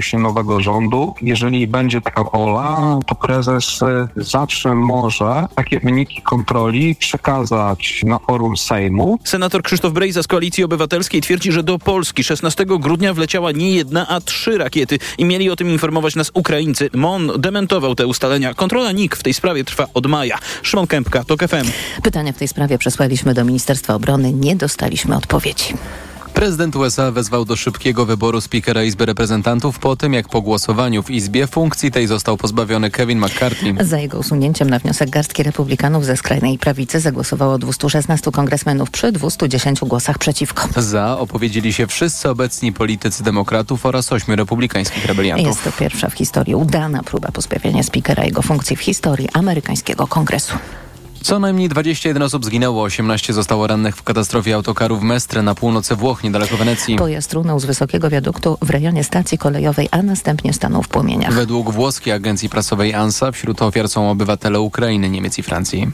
się nowego rządu, jeżeli będzie taka wola, to prezes y, zawsze może takie wyniki kontroli przekazać na forum Sejmu. Senator Krzysztof Brejza z Koalicji Obywatelskiej twierdzi, że do Polski 16 grudnia wleciała nie jedna, a trzy rakiety i mieli o tym informować nas Ukraińcy. MON dementował te ustalenia. Kontrola NIK w tej sprawie trwa od maja. Szymon Kępka, TOK FM. Pytania w tej sprawie przesłaliśmy do Ministerstwa Obrony. Nie dostaliśmy odpowiedzi. Prezydent USA wezwał do szybkiego wyboru spikera Izby Reprezentantów po tym, jak po głosowaniu w Izbie funkcji tej został pozbawiony Kevin McCarthy. Za jego usunięciem na wniosek garstki republikanów ze skrajnej prawicy zagłosowało 216 kongresmenów przy 210 głosach przeciwko. Za opowiedzieli się wszyscy obecni politycy demokratów oraz ośmiu republikańskich rebeliantów. Jest to pierwsza w historii udana próba pozbawienia spikera jego funkcji w historii amerykańskiego kongresu. Co najmniej 21 osób zginęło, 18 zostało rannych w katastrofie autokaru w Mestre na północy Włoch, niedaleko Wenecji. Pojazd runął z wysokiego wiaduktu w rejonie stacji kolejowej, a następnie stanął w płomieniach. Według włoskiej agencji prasowej ANSA wśród ofiar są obywatele Ukrainy, Niemiec i Francji.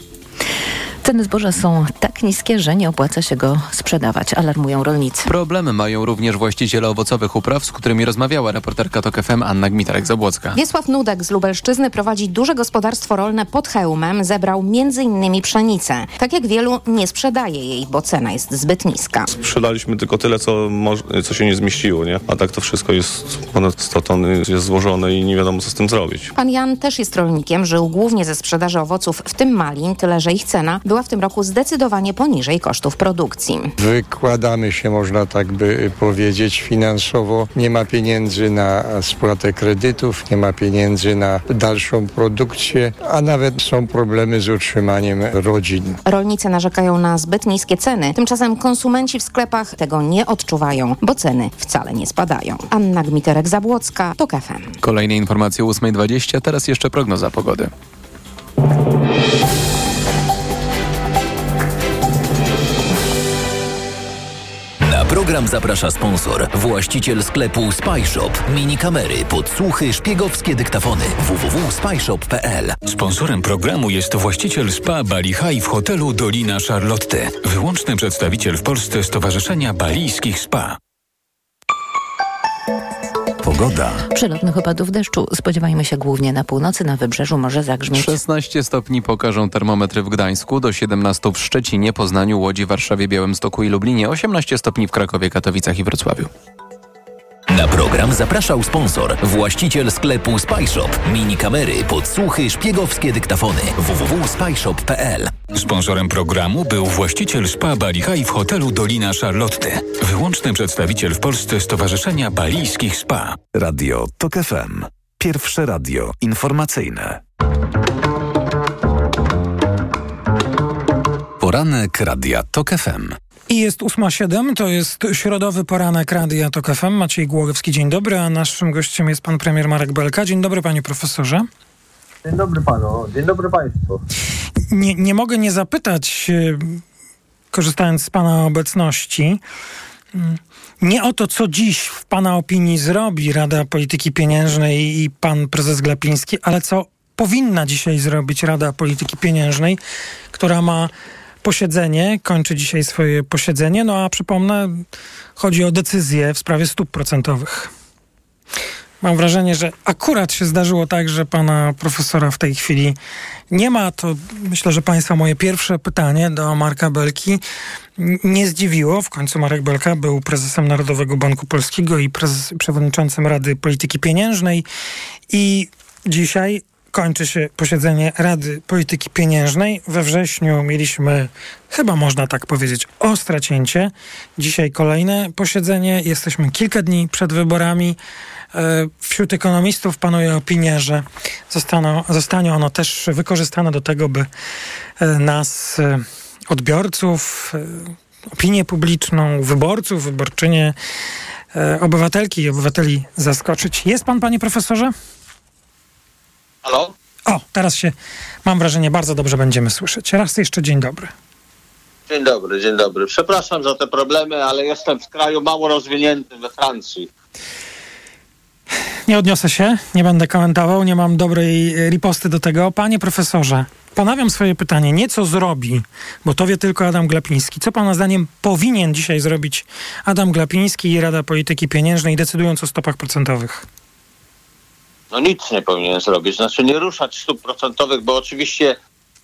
Ceny zboża są tak niskie, że nie opłaca się go sprzedawać, alarmują rolnicy. Problemy mają również właściciele owocowych upraw, z którymi rozmawiała reporterka TOK FM Anna Gmitarek-Zabłocka. Wiesław Nudek z Lubelszczyzny prowadzi duże gospodarstwo rolne pod hełmem. Zebrał m.in. pszenicę. Tak jak wielu, nie sprzedaje jej, bo cena jest zbyt niska. Sprzedaliśmy tylko tyle, co, co się nie zmieściło, nie? A tak to wszystko jest ponad 100 ton, jest złożone i nie wiadomo, co z tym zrobić. Pan Jan też jest rolnikiem, żył głównie ze sprzedaży owoców, w tym malin, tyle że ich cena była w tym roku zdecydowanie poniżej kosztów produkcji. Wykładamy się, można tak by powiedzieć, finansowo. Nie ma pieniędzy na spłatę kredytów, nie ma pieniędzy na dalszą produkcję, a nawet są problemy z utrzymaniem rodzin. Rolnicy narzekają na zbyt niskie ceny, tymczasem konsumenci w sklepach tego nie odczuwają, bo ceny wcale nie spadają. Anna Gmiterek-Zabłocka, TOK FM. Kolejne informacje o 8.20, teraz jeszcze prognoza pogody. Program zaprasza sponsor, właściciel sklepu SpyShop. Mini kamery, podsłuchy, szpiegowskie dyktafony. www.spyshop.pl Sponsorem programu jest właściciel spa Bali High w hotelu Dolina Charlotte. Wyłączny przedstawiciel w Polsce Stowarzyszenia Balijskich Spa. Pogoda. Przelotnych opadów deszczu spodziewajmy się głównie na północy, na wybrzeżu może zagrzmieć. 16 stopni pokażą termometry w Gdańsku, do 17 w Szczecinie, Poznaniu, Łodzi, Warszawie, Białymstoku i Lublinie, 18 stopni w Krakowie, Katowicach i Wrocławiu. Na program zapraszał sponsor, właściciel sklepu SpyShop. Mini kamery, podsłuchy, szpiegowskie dyktafony. www.spyshop.pl Sponsorem programu był właściciel spa Bali High w hotelu Dolina Charlotte. Wyłączny przedstawiciel w Polsce Stowarzyszenia Balijskich Spa. Radio TOK FM. Pierwsze radio informacyjne. Poranek Radia TOK FM. I jest 8.07, to jest środowy poranek Radia TOK FM. Maciej Głogowski, dzień dobry, a naszym gościem jest pan premier Marek Belka. Dzień dobry panie profesorze. Dzień dobry panu, dzień dobry państwu. Nie, nie mogę nie zapytać, e, korzystając z pana obecności, mm, nie o to, co dziś w pana opinii zrobi Rada Polityki Pieniężnej i pan prezes Glapiński, ale co powinna dzisiaj zrobić Rada Polityki Pieniężnej, która ma posiedzenie, kończy dzisiaj swoje posiedzenie, no a przypomnę, chodzi o decyzję w sprawie stóp procentowych. Mam wrażenie, że akurat się zdarzyło tak, że pana profesora w tej chwili nie ma. To myślę, że państwa moje pierwsze pytanie do Marka Belki nie zdziwiło. W końcu Marek Belka był prezesem Narodowego Banku Polskiego i prezes, przewodniczącym Rady Polityki Pieniężnej i dzisiaj kończy się posiedzenie Rady Polityki Pieniężnej. We wrześniu mieliśmy, chyba można tak powiedzieć, ostre cięcie. Dzisiaj kolejne posiedzenie. Jesteśmy kilka dni przed wyborami. E, Wśród ekonomistów panuje opinia, że zostaną, zostanie ono też wykorzystane do tego, by e, nas, e, odbiorców, opinię publiczną, wyborców, wyborczynie, obywatelki i obywateli zaskoczyć. Jest pan, panie profesorze? Halo? O, teraz się, mam wrażenie, bardzo dobrze będziemy słyszeć. Raz jeszcze dzień dobry. Dzień dobry, dzień dobry. Przepraszam za te problemy, ale jestem w kraju mało rozwiniętym we Francji. Nie odniosę się, nie będę komentował, nie mam dobrej e, riposty do tego. Panie profesorze, ponawiam swoje pytanie. Nie co zrobi, bo to wie tylko Adam Glapiński. Co pana zdaniem powinien dzisiaj zrobić Adam Glapiński i Rada Polityki Pieniężnej, decydując o stopach procentowych? No nic nie powinien zrobić. Znaczy nie ruszać stóp procentowych, bo oczywiście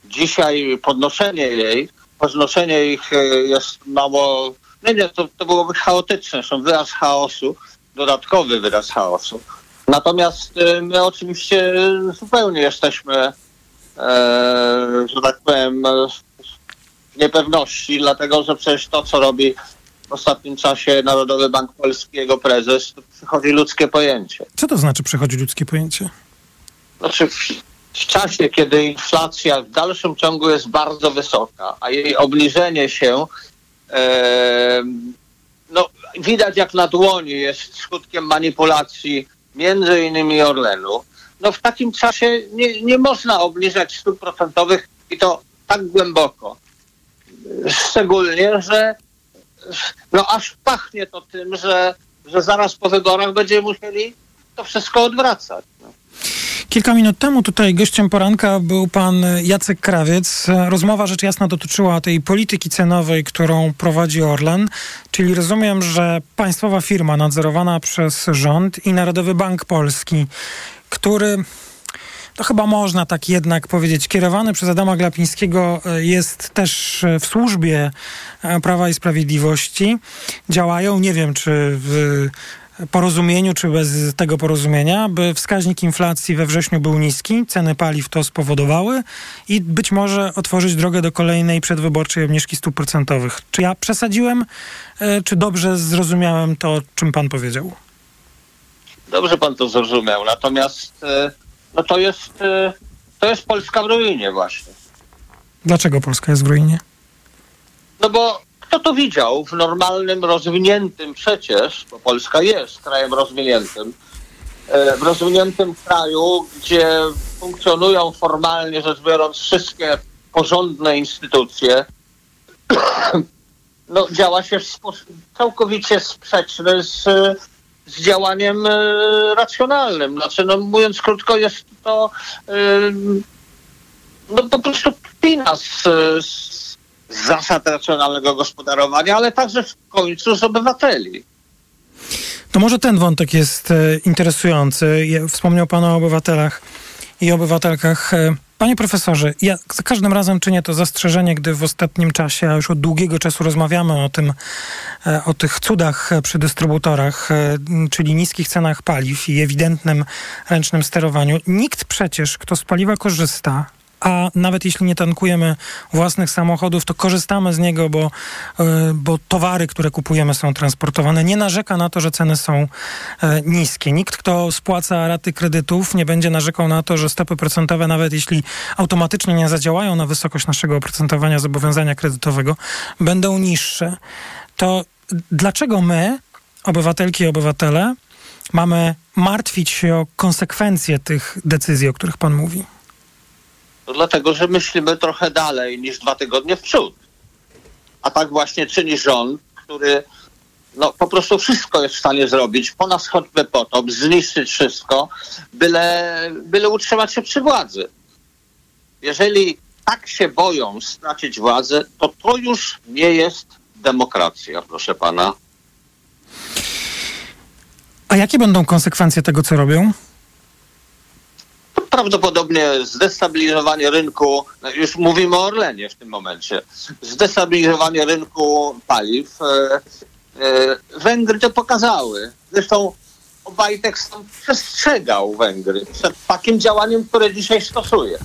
dzisiaj podnoszenie jej, podnoszenie ich e, jest mało, nie, nie, to, to byłoby chaotyczne, są wyraz chaosu, dodatkowy wyraz chaosu. Natomiast e, my oczywiście zupełnie jesteśmy, e, że tak powiem, w niepewności, dlatego że przecież to, co robi w ostatnim czasie Narodowy Bank Polski, jego prezes, to przychodzi ludzkie pojęcie. Co to znaczy przychodzi ludzkie pojęcie? Znaczy w, w czasie, kiedy inflacja w dalszym ciągu jest bardzo wysoka, a jej obniżenie się e, no, widać jak na dłoni jest skutkiem manipulacji między innymi Orlenu, no w takim czasie nie, nie można obniżać stóp procentowych i to tak głęboko. Szczególnie, że no aż pachnie to tym, że, że zaraz po wyborach będziemy musieli to wszystko odwracać. No. Kilka minut temu tutaj gościem poranka był pan Jacek Krawiec. Rozmowa rzecz jasna dotyczyła tej polityki cenowej, którą prowadzi Orlen, czyli rozumiem, że państwowa firma nadzorowana przez rząd i Narodowy Bank Polski, który to chyba można tak jednak powiedzieć, kierowany przez Adama Glapińskiego jest też w służbie Prawa i Sprawiedliwości. Działają, nie wiem czy w porozumieniu, czy bez tego porozumienia, by wskaźnik inflacji we wrześniu był niski, ceny paliw to spowodowały i być może otworzyć drogę do kolejnej przedwyborczej obniżki stóp procentowych. Czy ja przesadziłem, czy dobrze zrozumiałem to, czym pan powiedział? Dobrze pan to zrozumiał, natomiast no to jest, to jest Polska w ruinie właśnie. Dlaczego Polska jest w ruinie? No bo kto to widział w normalnym, rozwiniętym przecież, bo Polska jest krajem rozwiniętym, w rozwiniętym kraju, gdzie funkcjonują formalnie rzecz biorąc wszystkie porządne instytucje, no, działa się w sposób całkowicie sprzeczny z, z działaniem racjonalnym. Znaczy, no, mówiąc krótko, jest to no, po prostu kpina z, z zasad racjonalnego gospodarowania, ale także w końcu z obywateli. To może ten wątek jest e, interesujący. Wspomniał Pan o obywatelach i obywatelkach. E, panie profesorze, ja za każdym razem czynię to zastrzeżenie, gdy w ostatnim czasie, a już od długiego czasu rozmawiamy o tym, e, o tych cudach przy dystrybutorach, czyli niskich cenach paliw i ewidentnym ręcznym sterowaniu. Nikt przecież, kto z paliwa korzysta, a nawet jeśli nie tankujemy własnych samochodów, to korzystamy z niego, bo, bo towary, które kupujemy są transportowane. Nie narzeka na to, że ceny są niskie. Nikt, kto spłaca raty kredytów, nie będzie narzekał na to, że stopy procentowe, nawet jeśli automatycznie nie zadziałają na wysokość naszego oprocentowania zobowiązania kredytowego, będą niższe. To dlaczego my, obywatelki i obywatele, mamy martwić się o konsekwencje tych decyzji, o których pan mówi? To dlatego, że myślimy trochę dalej niż dwa tygodnie w przód. A tak właśnie czyni rząd, który no, po prostu wszystko jest w stanie zrobić, po nas choćby potop, zniszczyć wszystko, byle, byle utrzymać się przy władzy. Jeżeli tak się boją stracić władzę, to to już nie jest demokracja, proszę pana. A jakie będą konsekwencje tego, co robią? Prawdopodobnie zdestabilizowanie rynku, no już mówimy o Orlenie w tym momencie, zdestabilizowanie rynku paliw. E, e, Węgry to pokazały. Zresztą Obajtek przestrzegał Węgry przed takim działaniem, które dzisiaj stosuje.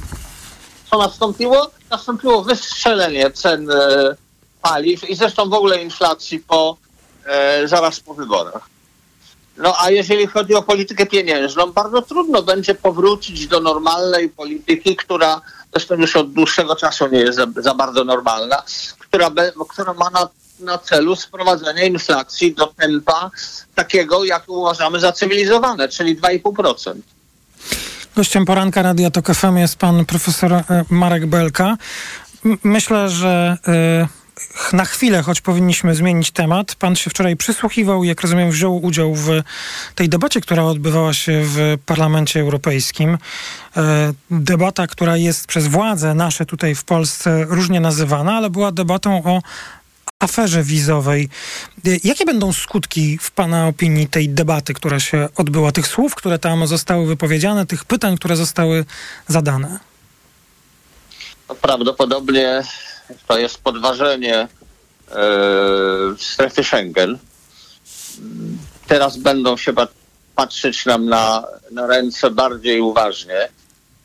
Co nastąpiło? Nastąpiło wystrzelenie cen e, paliw i zresztą w ogóle inflacji po, zaraz po wyborach. No a jeżeli chodzi o politykę pieniężną, bardzo trudno będzie powrócić do normalnej polityki, która zresztą już od dłuższego czasu nie jest za, za bardzo normalna, która, be, która ma na, na celu sprowadzenie inflacji do tempa takiego, jak uważamy za cywilizowane, czyli 2,5%. Gościem poranka Radia Tok FM jest pan profesor e, Marek Belka. Myślę, że... Yy na chwilę, choć powinniśmy zmienić temat. Pan się wczoraj przysłuchiwał, jak rozumiem, wziął udział w tej debacie, która odbywała się w Parlamencie Europejskim. E, debata, która jest przez władze nasze tutaj w Polsce różnie nazywana, ale była debatą o aferze wizowej. Jakie będą skutki w Pana opinii tej debaty, która się odbyła, tych słów, które tam zostały wypowiedziane, tych pytań, które zostały zadane? No, prawdopodobnie to jest podważenie e, strefy Schengen. Teraz będą się patrzeć nam na, na ręce bardziej uważnie.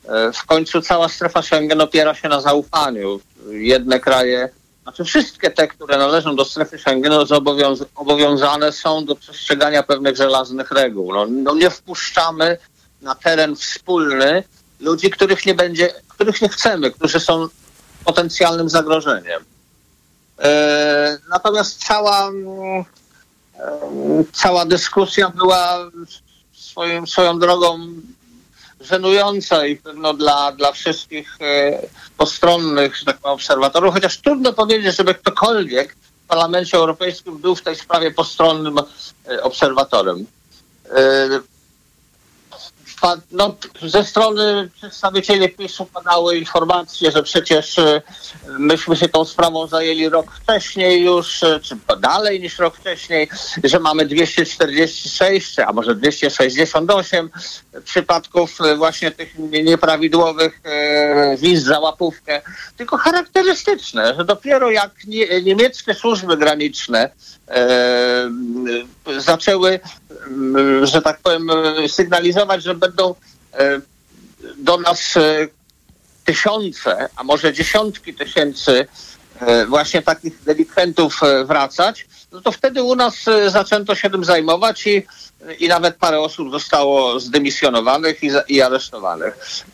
E, w końcu cała strefa Schengen opiera się na zaufaniu. Jedne kraje, znaczy wszystkie te, które należą do strefy Schengen, no, zobowiąz obowiązane są do przestrzegania pewnych żelaznych reguł. No, no nie wpuszczamy na teren wspólny ludzi, których nie będzie, których nie chcemy, którzy są potencjalnym zagrożeniem. E, natomiast cała, mm, e, cała dyskusja była swoim, swoją drogą żenująca i pewno dla, dla wszystkich e, postronnych, że tak powiem, obserwatorów, chociaż trudno powiedzieć, żeby ktokolwiek w Parlamencie Europejskim był w tej sprawie postronnym obserwatorem. No, ze strony przedstawicieli PiSu padały informacje, że przecież e, myśmy się tą sprawą zajęli rok wcześniej już, e, czy dalej niż rok wcześniej, że mamy 246, a może 268 przypadków e, właśnie tych nieprawidłowych wiz za łapówkę. Tylko charakterystyczne, że dopiero jak niemieckie służby graniczne zaczęły, że tak powiem, sygnalizować, że będą e, do nas e, tysiące, a może dziesiątki tysięcy e, właśnie takich delikwentów wracać, no to wtedy u nas zaczęto się tym zajmować i, i nawet parę osób zostało zdymisjonowanych i, i aresztowanych.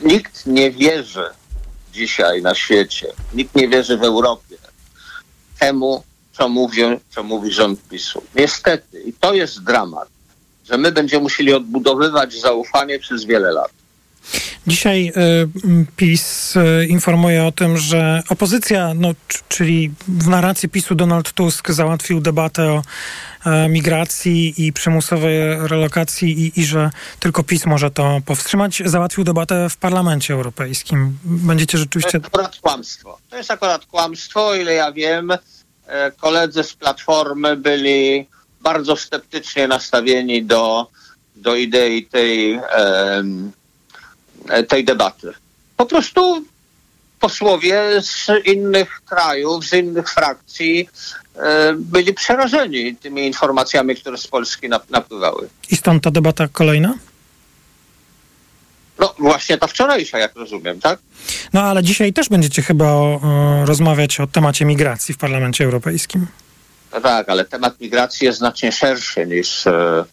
Nikt nie wierzy dzisiaj na świecie, nikt nie wierzy w Europie temu, co, mówią, co mówi rząd PiSu. Niestety, i to jest dramat, że my będziemy musieli odbudowywać zaufanie przez wiele lat. Dzisiaj y, PiS y, informuje o tym, że opozycja, no, czyli w narracji PiSu Donald Tusk załatwił debatę o e, migracji i przymusowej relokacji i, i, że tylko PiS może to powstrzymać. Załatwił debatę w Parlamencie Europejskim. Będziecie rzeczywiście... To jest akurat kłamstwo. To jest akurat kłamstwo, ile ja wiem. E, koledzy z Platformy byli bardzo sceptycznie nastawieni do, do idei tej, tej debaty. Po prostu posłowie z innych krajów, z innych frakcji e, byli przerażeni tymi informacjami, które z Polski napływały. I stąd ta debata kolejna? No właśnie ta wczorajsza, jak rozumiem, tak? No ale dzisiaj też będziecie chyba o, o, rozmawiać o temacie migracji w Parlamencie Europejskim. No tak, ale temat migracji jest znacznie szerszy niż. E,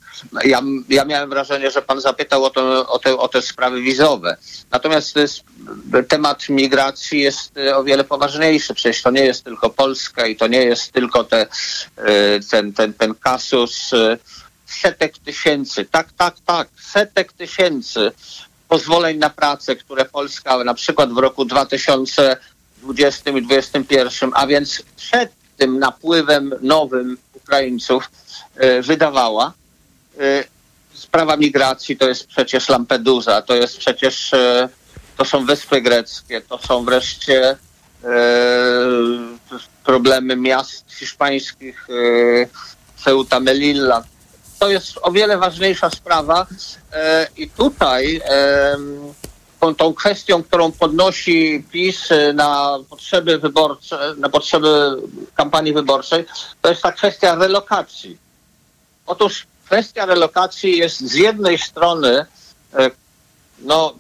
ja, ja miałem wrażenie, że pan zapytał o, to, o, te, o te sprawy wizowe. Natomiast jest, temat migracji jest e, o wiele poważniejszy. Przecież to nie jest tylko Polska i to nie jest tylko te, e, ten, ten, ten kasus setek tysięcy. Tak, tak, tak, setek tysięcy pozwoleń na pracę, które Polska na przykład w roku 2020 i 2021, a więc przed tym napływem nowym Ukraińców e, wydawała. E, sprawa migracji to jest przecież Lampedusa, to jest przecież, e, to są Wyspy Greckie, to są wreszcie problemy miast hiszpańskich, Ceuta, Melilla. To jest o wiele ważniejsza sprawa i tutaj tą, tą kwestią, którą podnosi PiS y, na potrzeby wyborcze, na potrzeby kampanii wyborczej, to jest ta kwestia relokacji. Otóż kwestia relokacji jest z jednej strony y, no,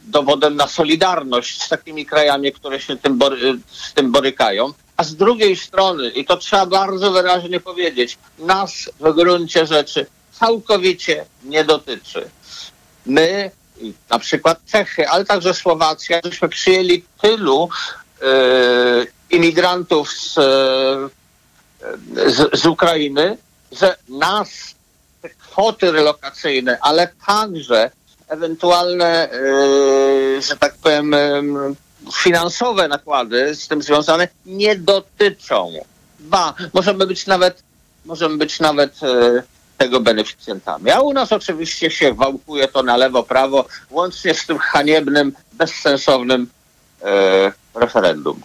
dowodem na solidarność z takimi krajami, które się tym bory, z tym borykają, a z drugiej strony, i to trzeba bardzo wyraźnie powiedzieć, nas w gruncie rzeczy całkowicie nie dotyczy. My na przykład Czechy, ale także Słowacja, żeśmy przyjęli tylu e, imigrantów z, e, z, z Ukrainy, że nas te kwoty relokacyjne, ale także ewentualne, e, że tak powiem, finansowe nakłady z tym związane nie dotyczą. Ba, możemy być nawet, możemy być nawet tego beneficjentami. A u nas oczywiście się wałkuje to na lewo, prawo, łącznie z tym haniebnym, bezsensownym e, referendum.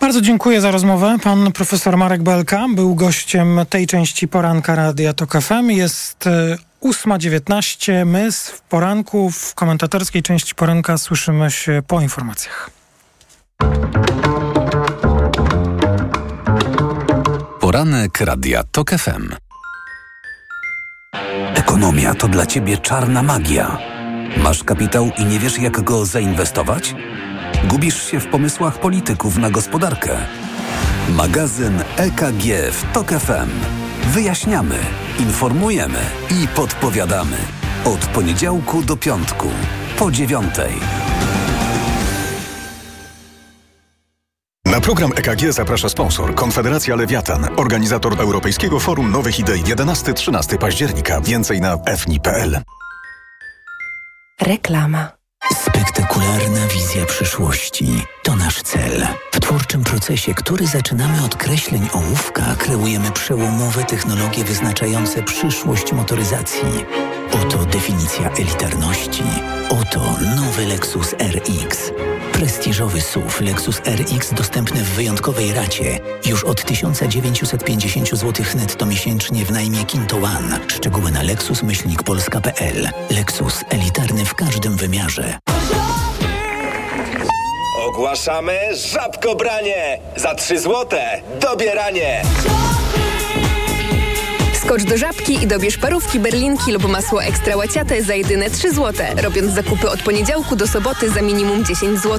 Bardzo dziękuję za rozmowę. Pan profesor Marek Belka był gościem tej części poranka Radia Tok FM. Jest 8.19. E, My w poranku, w komentatorskiej części poranka słyszymy się po informacjach. Poranek Radia TOK FM. Ekonomia to dla Ciebie czarna magia. Masz kapitał i nie wiesz jak go zainwestować? Gubisz się w pomysłach polityków na gospodarkę? Magazyn EKG w TOK FM. Wyjaśniamy, informujemy i podpowiadamy. Od poniedziałku do piątku, po dziewiątej. Na program EKG zaprasza sponsor Konfederacja Lewiatan, organizator Europejskiego Forum Nowych Idei 11-13 października. Więcej na fni.pl. Reklama. Spektakularna wizja przyszłości to nasz cel. W twórczym procesie, który zaczynamy od kreśleń ołówka, kreujemy przełomowe technologie wyznaczające przyszłość motoryzacji. Oto definicja elitarności. Oto nowy Lexus RX. Prestiżowy SUV Lexus RX dostępny w wyjątkowej racie. Już od 1950 zł netto miesięcznie w najmie Kinto One. Szczegóły na lexus-polska.pl. Lexus elitarny w każdym wymiarze. Ogłaszamy żabkobranie! Za 3 złote dobieranie! Skocz do żabki i dobierz parówki, berlinki lub masło ekstra łaciate za jedyne 3 zł, robiąc zakupy od poniedziałku do soboty za minimum 10 zł.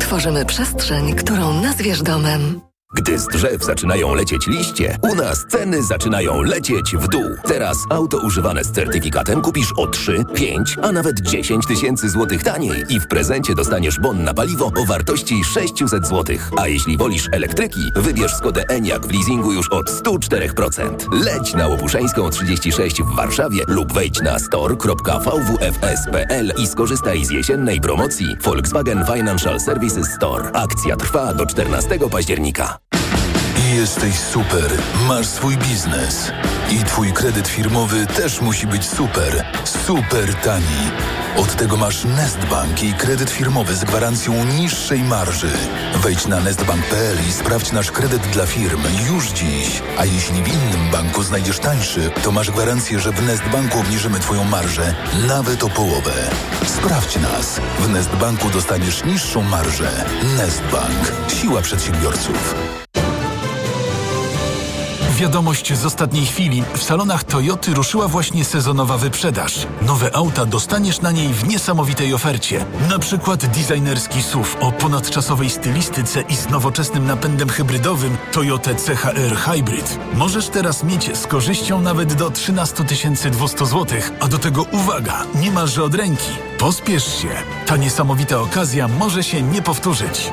Tworzymy przestrzeń, którą nazwiesz domem. Gdy z drzew zaczynają lecieć liście, u nas ceny zaczynają lecieć w dół. Teraz auto używane z certyfikatem kupisz o 3, 5, a nawet 10 tysięcy złotych taniej i w prezencie dostaniesz bon na paliwo o wartości 600 złotych. A jeśli wolisz elektryki, wybierz Skodę Enyaq w leasingu już od 104%. Leć na Łopuszeńską 36 w Warszawie lub wejdź na store.vwfs.pl i skorzystaj z jesiennej promocji Volkswagen Financial Services Store. Akcja trwa do 14 października. Jesteś super, masz swój biznes. I twój kredyt firmowy też musi być super, super tani. Od tego masz Nestbank i kredyt firmowy z gwarancją niższej marży. Wejdź na nestbank.pl i sprawdź nasz kredyt dla firm już dziś. A jeśli w innym banku znajdziesz tańszy, to masz gwarancję, że w Nestbanku obniżymy twoją marżę nawet o połowę. Sprawdź nas. W Nestbanku dostaniesz niższą marżę. Nestbank. Siła przedsiębiorców. Wiadomość z ostatniej chwili. W salonach Toyoty ruszyła właśnie sezonowa wyprzedaż. Nowe auta dostaniesz na niej w niesamowitej ofercie. Na przykład designerski SUV o ponadczasowej stylistyce i z nowoczesnym napędem hybrydowym Toyota CHR Hybrid. Możesz teraz mieć z korzyścią nawet do 13 200 zł, a do tego uwaga, niemalże od ręki. Pospiesz się. Ta niesamowita okazja może się nie powtórzyć.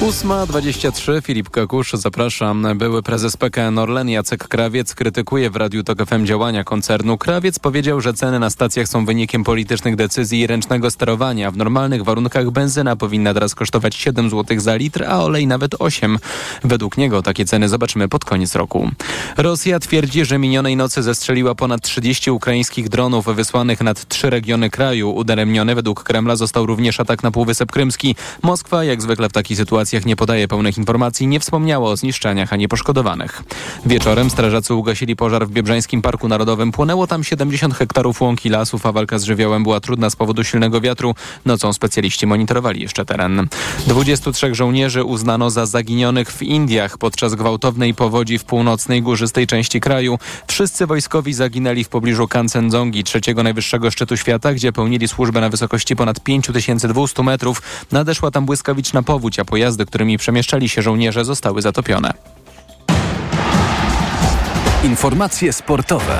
8.23, Filip Kakusz, zapraszam. Były prezes PKN Orlen Jacek Krawiec krytykuje w Radiu TOK FM działania koncernu. Krawiec powiedział, że ceny na stacjach są wynikiem politycznych decyzji i ręcznego sterowania. W normalnych warunkach benzyna powinna teraz kosztować 7 zł za litr, a olej nawet 8. Według niego takie ceny zobaczymy pod koniec roku. Rosja twierdzi, że minionej nocy zestrzeliła ponad 30 ukraińskich dronów wysłanych nad trzy regiony kraju. Udaremniony według Kremla został również atak na Półwysep Krymski. Moskwa, jak zwykle w takiej sytuacji, nie podaje pełnych informacji, nie wspomniało o zniszczeniach ani poszkodowanych. Wieczorem strażacy ugasili pożar w Biebrzańskim Parku Narodowym. Płonęło tam 70 hektarów łąki lasów, a walka z żywiołem była trudna z powodu silnego wiatru. Nocą specjaliści monitorowali jeszcze teren. 23 żołnierzy uznano za zaginionych w Indiach podczas gwałtownej powodzi w północnej górzystej części kraju. Wszyscy wojskowi zaginęli w pobliżu Kancenzongi, trzeciego najwyższego szczytu świata, gdzie pełnili służbę na wysokości ponad 5200 metrów. Nadeszła tam błyskawiczna powódź, a pojazdy, pojazdy, którymi przemieszczali się żołnierze zostały zatopione. Informacje sportowe.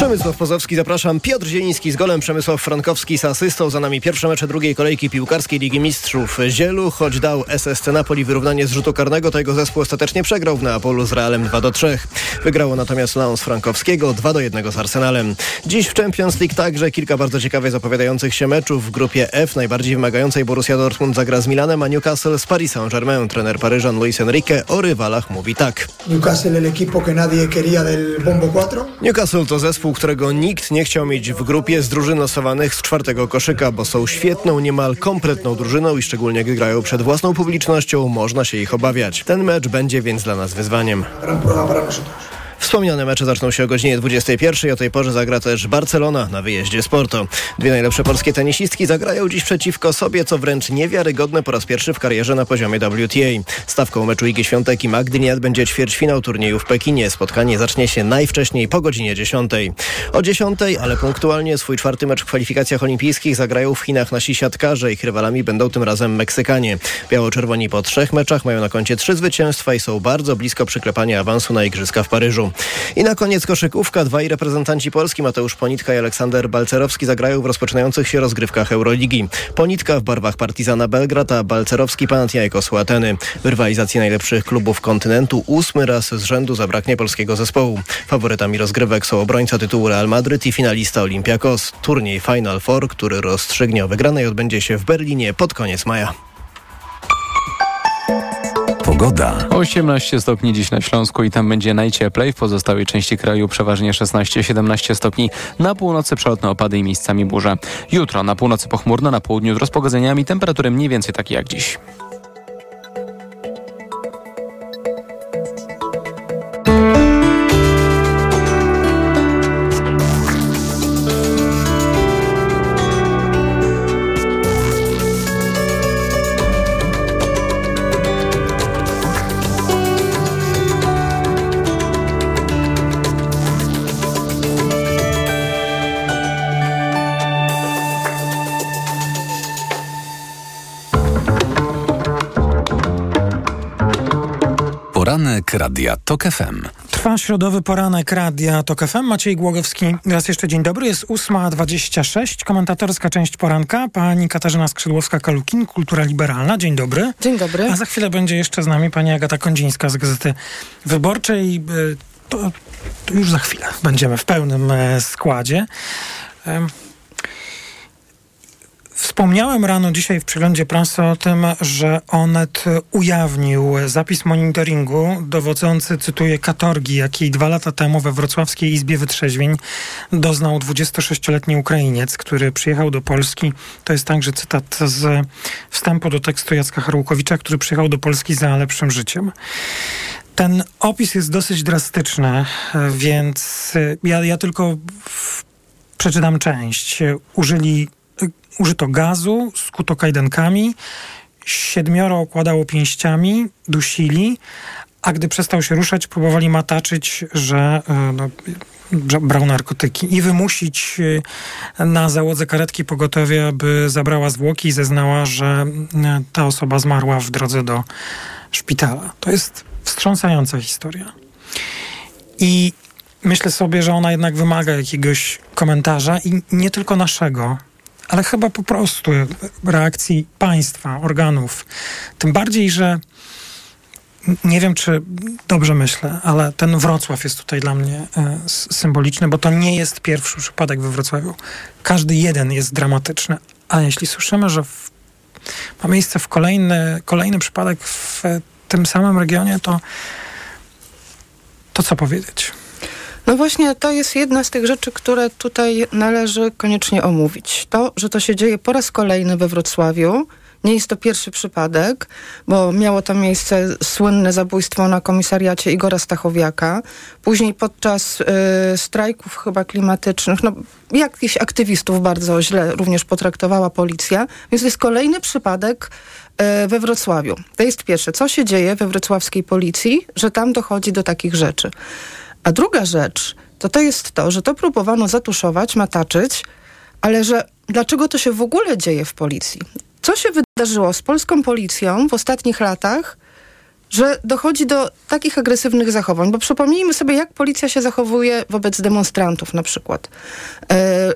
Przemysław Pozowski, zapraszam. Piotr Zieliński z golem, Przemysław Frankowski z asystą. Za nami pierwsze mecze drugiej kolejki piłkarskiej Ligi Mistrzów. Zielu, choć dał SSC Napoli wyrównanie z rzutu karnego, to jego zespół ostatecznie przegrał w Neapolu z Realem 2 do 3. Wygrało natomiast Lens Frankowskiego 2 do 1 z Arsenalem. Dziś w Champions League także kilka bardzo ciekawych zapowiadających się meczów. W grupie F najbardziej wymagającej Borussia Dortmund zagra z Milanem, a Newcastle z Paris Saint-Germain. Trener Paryżan Luis Enrique o rywalach mówi tak. Newcastle el equipo que nadie quería del Bombo 4. Newcastle to zespół, którego nikt nie chciał mieć w grupie z drużyn losowanych z czwartego koszyka, bo są świetną, niemal kompletną drużyną i szczególnie gdy grają przed własną publicznością, można się ich obawiać. Ten mecz będzie więc dla nas wyzwaniem. Wspomniane mecze zaczną się o godzinie 21. O tej porze zagra też Barcelona na wyjeździe Sporto. Dwie najlepsze polskie tenisistki zagrają dziś przeciwko sobie, co wręcz niewiarygodne po raz pierwszy w karierze na poziomie WTA. Stawką meczu Igi Świątek i Magdy będzie ćwierćfinał turnieju w Pekinie. Spotkanie zacznie się najwcześniej po godzinie 10. O 10, ale punktualnie swój czwarty mecz w kwalifikacjach olimpijskich zagrają w Chinach nasi siatkarze. Ich rywalami będą tym razem Meksykanie. Biało-czerwoni po trzech meczach mają na koncie trzy zwycięstwa i są bardzo blisko przyklepania awansu na Igrzyska w Paryżu. I na koniec koszykówka. Dwaj reprezentanci Polski, Mateusz Ponitka i Aleksander Balcerowski zagrają w rozpoczynających się rozgrywkach Euroligi. Ponitka w barwach Partizana Belgrad, a Balcerowski Panathinaikos Ateny. W rywalizacji najlepszych klubów kontynentu ósmy raz z rzędu zabraknie polskiego zespołu. Faworytami rozgrywek są obrońca tytułu Real Madryt i finalista Olympiakos. Turniej Final Four, który rozstrzygnie o wygranej odbędzie się w Berlinie pod koniec maja. Pogoda. 18 stopni dziś na Śląsku i tam będzie najcieplej. W pozostałej części kraju przeważnie 16-17 stopni. Na północy przelotne opady i miejscami burze. Jutro na północy pochmurno, na południu z rozpogodzeniami. Temperatury mniej więcej takie jak dziś. Radia TOK FM. Trwa środowy poranek Radia TOK FM. Maciej Głogowski. Raz jeszcze dzień dobry. Jest 8.26. Komentatorska część poranka. Pani Katarzyna Skrzydłowska-Kalukin, Kultura Liberalna. Dzień dobry. Dzień dobry. A za chwilę będzie jeszcze z nami pani Agata Kondzińska z Gazety Wyborczej. Y, To, to już za chwilę będziemy w pełnym e, składzie. Em, Wspomniałem rano dzisiaj w przeglądzie prasy o tym, że Onet ujawnił zapis monitoringu dowodzący, cytuję, katorgi, jakiej dwa lata temu we Wrocławskiej Izbie Wytrzeźwień doznał 26-letni Ukrainiec, który przyjechał do Polski. To jest także cytat z wstępu do tekstu Jacka Harłukowicza, który przyjechał do Polski za lepszym życiem. Ten opis jest dosyć drastyczny, więc ja, ja tylko przeczytam część. Użyli użyto gazu, skuto kajdankami, siedmioro okładało pięściami, dusili, a gdy przestał się ruszać, próbowali mataczyć, że e, no, brał narkotyki i wymusić e, na załodze karetki pogotowia, aby zabrała zwłoki i zeznała, że e, ta osoba zmarła w drodze do szpitala. To jest wstrząsająca historia. I myślę sobie, że ona jednak wymaga jakiegoś komentarza i nie tylko naszego, ale chyba po prostu reakcji państwa, organów. Tym bardziej, że nie wiem, czy dobrze myślę, ale ten Wrocław jest tutaj dla mnie e, symboliczny, bo to nie jest pierwszy przypadek we Wrocławiu. Każdy jeden jest dramatyczny, a jeśli słyszymy, że w, ma miejsce w kolejny, kolejny przypadek w tym samym regionie, to, to co powiedzieć? No właśnie, to jest jedna z tych rzeczy, które tutaj należy koniecznie omówić. To, że to się dzieje po raz kolejny we Wrocławiu, nie jest to pierwszy przypadek, bo miało tam miejsce słynne zabójstwo na komisariacie Igora Stachowiaka. Później podczas y, strajków chyba klimatycznych, no jakichś aktywistów bardzo źle również potraktowała policja. Więc jest kolejny przypadek y, we Wrocławiu. To jest pierwsze. Co się dzieje we wrocławskiej policji, że tam dochodzi do takich rzeczy? A druga rzecz, to to jest to, że to próbowano zatuszować, mataczyć, ale że dlaczego to się w ogóle dzieje w policji? Co się wydarzyło z polską policją w ostatnich latach, że dochodzi do takich agresywnych zachowań, bo przypomnijmy sobie, jak policja się zachowuje wobec demonstrantów na przykład. E,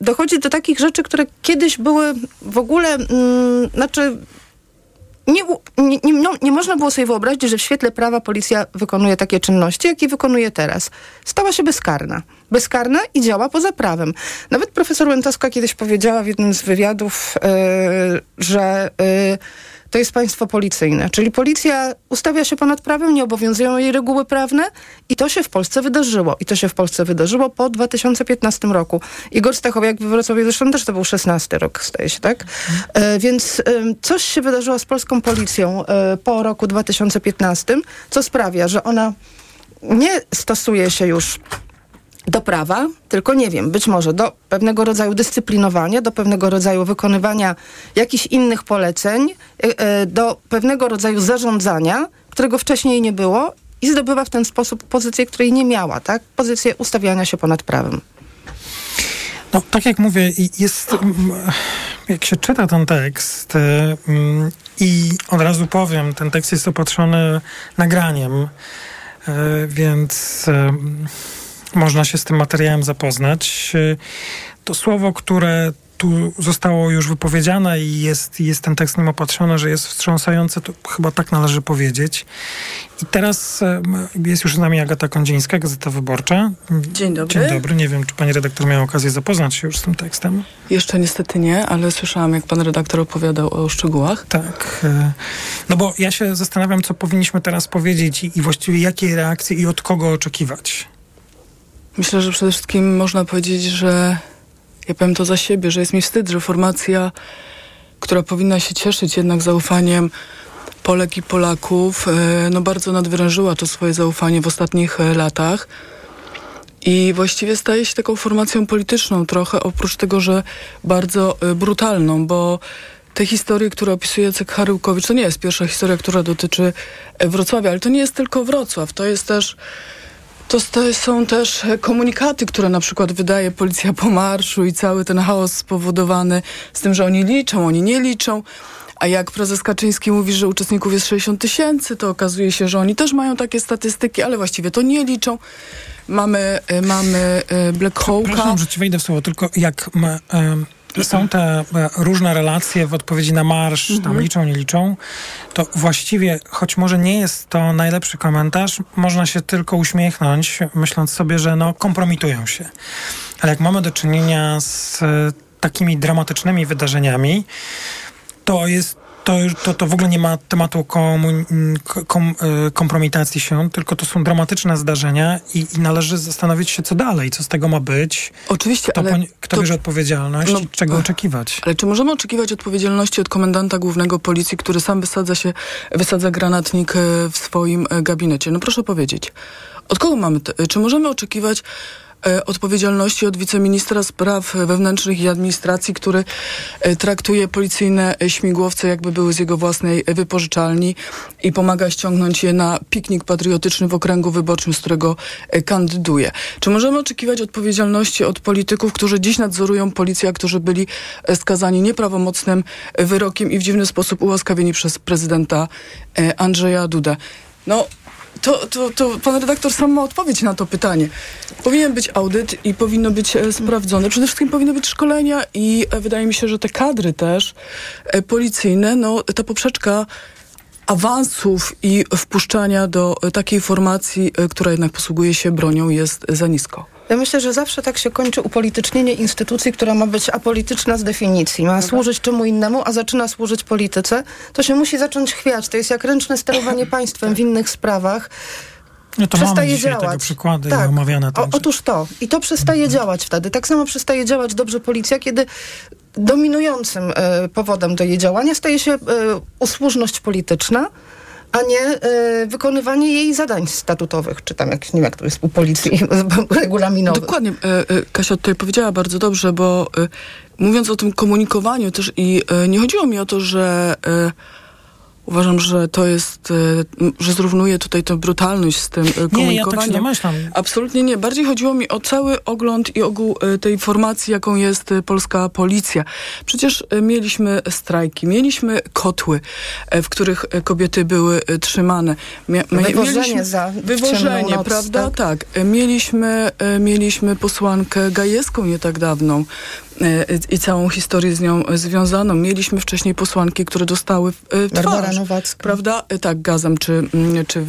dochodzi do takich rzeczy, które kiedyś były w ogóle, mm, znaczy nie, nie, nie, no, nie, można było sobie wyobrazić, że w świetle prawa policja wykonuje takie czynności, jakie wykonuje teraz. Stała się bezkarna. Bezkarna i działa poza prawem. Nawet profesor Łętowska kiedyś powiedziała w jednym z wywiadów, yy, że yy, to jest państwo policyjne. Czyli policja ustawia się ponad prawem, nie obowiązują jej reguły prawne i to się w Polsce wydarzyło. I to się w Polsce wydarzyło po 2015 roku. Igor Stachowiak we Wrocławiu zresztą też to był 16 rok, staje się, tak? E, więc e, coś się wydarzyło z polską policją e, po roku 2015, co sprawia, że ona nie stosuje się już do prawa, tylko nie wiem, być może do pewnego rodzaju dyscyplinowania, do pewnego rodzaju wykonywania jakichś innych poleceń, e, e, do pewnego rodzaju zarządzania, którego wcześniej nie było i zdobywa w ten sposób pozycję, której nie miała, tak? Pozycję ustawiania się ponad prawem. No, tak jak mówię, jest, jak się czyta ten tekst i od razu powiem, ten tekst jest opatrzony nagraniem, więc można się z tym materiałem zapoznać. To słowo, które tu zostało już wypowiedziane i jest, jest ten tekst nim opatrzony, że jest wstrząsające, to chyba tak należy powiedzieć. I teraz jest już z nami Agata Kondzińska, Gazeta Wyborcza. Dzień dobry. Dzień dobry. Nie wiem, czy pani redaktor miała okazję zapoznać się już z tym tekstem. Jeszcze niestety nie, ale słyszałam, jak pan redaktor opowiadał o szczegółach. Tak. E, no bo ja się zastanawiam, co powinniśmy teraz powiedzieć i, i właściwie jakie reakcje i od kogo oczekiwać. Myślę, że przede wszystkim można powiedzieć, że ja powiem to za siebie, że jest mi wstyd, że formacja, która powinna się cieszyć jednak zaufaniem Polek i Polaków, e, no bardzo nadwyrężyła to swoje zaufanie w ostatnich e, latach. I właściwie staje się taką formacją polityczną trochę, oprócz tego, że bardzo e, brutalną, bo te historie, które opisuje Jacek Haryłkowicz, to nie jest pierwsza historia, która dotyczy Wrocławia, ale to nie jest tylko Wrocław, to jest też to, są też komunikaty, które na przykład wydaje policja po marszu i cały ten chaos spowodowany z tym, że oni liczą, oni nie liczą. A jak prezes Kaczyński mówi, że uczestników jest 60 tysięcy, to okazuje się, że oni też mają takie statystyki, ale właściwie to nie liczą. Mamy, y, mamy y, Black Hawka. Przepraszam, że ci wejdę w słowo, tylko jak ma, um, są te e, różne relacje w odpowiedzi na marsz, mhm. tam liczą, nie liczą, to właściwie, choć może nie jest to najlepszy komentarz, można się tylko uśmiechnąć, myśląc sobie, że no kompromitują się. Ale jak mamy do czynienia z e, takimi dramatycznymi wydarzeniami, to jest to, to, to w ogóle nie ma tematu komun, kom, e, kompromitacji się, tylko to są dramatyczne zdarzenia i, i, należy zastanowić się, co dalej, co z tego ma być. Oczywiście, kto, ale... Kto to, bierze odpowiedzialność, no, czego oczekiwać. Ale czy możemy oczekiwać odpowiedzialności od komendanta głównego policji, który sam wysadza się, wysadza granatnik e, w swoim e, gabinecie? No proszę powiedzieć, od kogo mamy, te, czy możemy oczekiwać E, odpowiedzialności od wiceministra spraw wewnętrznych i administracji, który e, traktuje policyjne śmigłowce jakby były z jego własnej wypożyczalni i pomaga ściągnąć je na piknik patriotyczny w okręgu wyborczym, z którego e, kandyduje. Czy możemy oczekiwać odpowiedzialności od polityków, którzy dziś nadzorują policję, a którzy byli skazani nieprawomocnym wyrokiem i w dziwny sposób ułaskawieni przez prezydenta Andrzeja Dudę? No, to, to, to pan redaktor sam ma odpowiedź na to pytanie. Powinien być audyt i powinno być e, sprawdzone. Przede wszystkim powinny być szkolenia i e, wydaje mi się, że te kadry też e, policyjne, no ta poprzeczka awansów i wpuszczania do takiej formacji, która jednak posługuje się bronią jest za nisko. Ja myślę, że zawsze tak się kończy upolitycznienie instytucji, która ma być apolityczna z definicji. Ma służyć czemu innemu, a zaczyna służyć polityce. To się musi zacząć chwiać. To jest jak ręczne sterowanie państwem w innych sprawach. No to przestaje mamy działać. tego przykłady tak. omawiane. O, otóż to. I to przestaje mhm. działać wtedy. Tak samo przestaje działać dobrze policja, kiedy dominującym e, powodem do jej działania staje się e, usłużność polityczna, a nie e, wykonywanie jej zadań statutowych, czy tam jak, nie wiem, jak to jest u policji regulaminowych. Dokładnie. E, e, Kasia tutaj powiedziała bardzo dobrze, bo mówiąc o tym komunikowaniu też i nie chodziło mi o to, że Uważam, że to jest, e, że zrównuje tutaj tę brutalność z tym komunikowaniem. Nie, ja tak się domyślam. Absolutnie nie. Bardziej chodziło mi o cały ogląd i ogół e, tej formacji, jaką jest e, polska policja. Przecież mieliśmy strajki, mieliśmy kotły, w których kobiety były trzymane. Wywożenie za ciemną Wywożenie, noc, prawda? tak? Tak. Mieliśmy, mieliśmy posłankę gajewską nie tak dawną i całą historię z nią e, związaną. Mieliśmy wcześniej posłanki, które dostały e, twarz. Barbara Nowacka. Prawda? E, Tak, gazem czy... mm, czy e,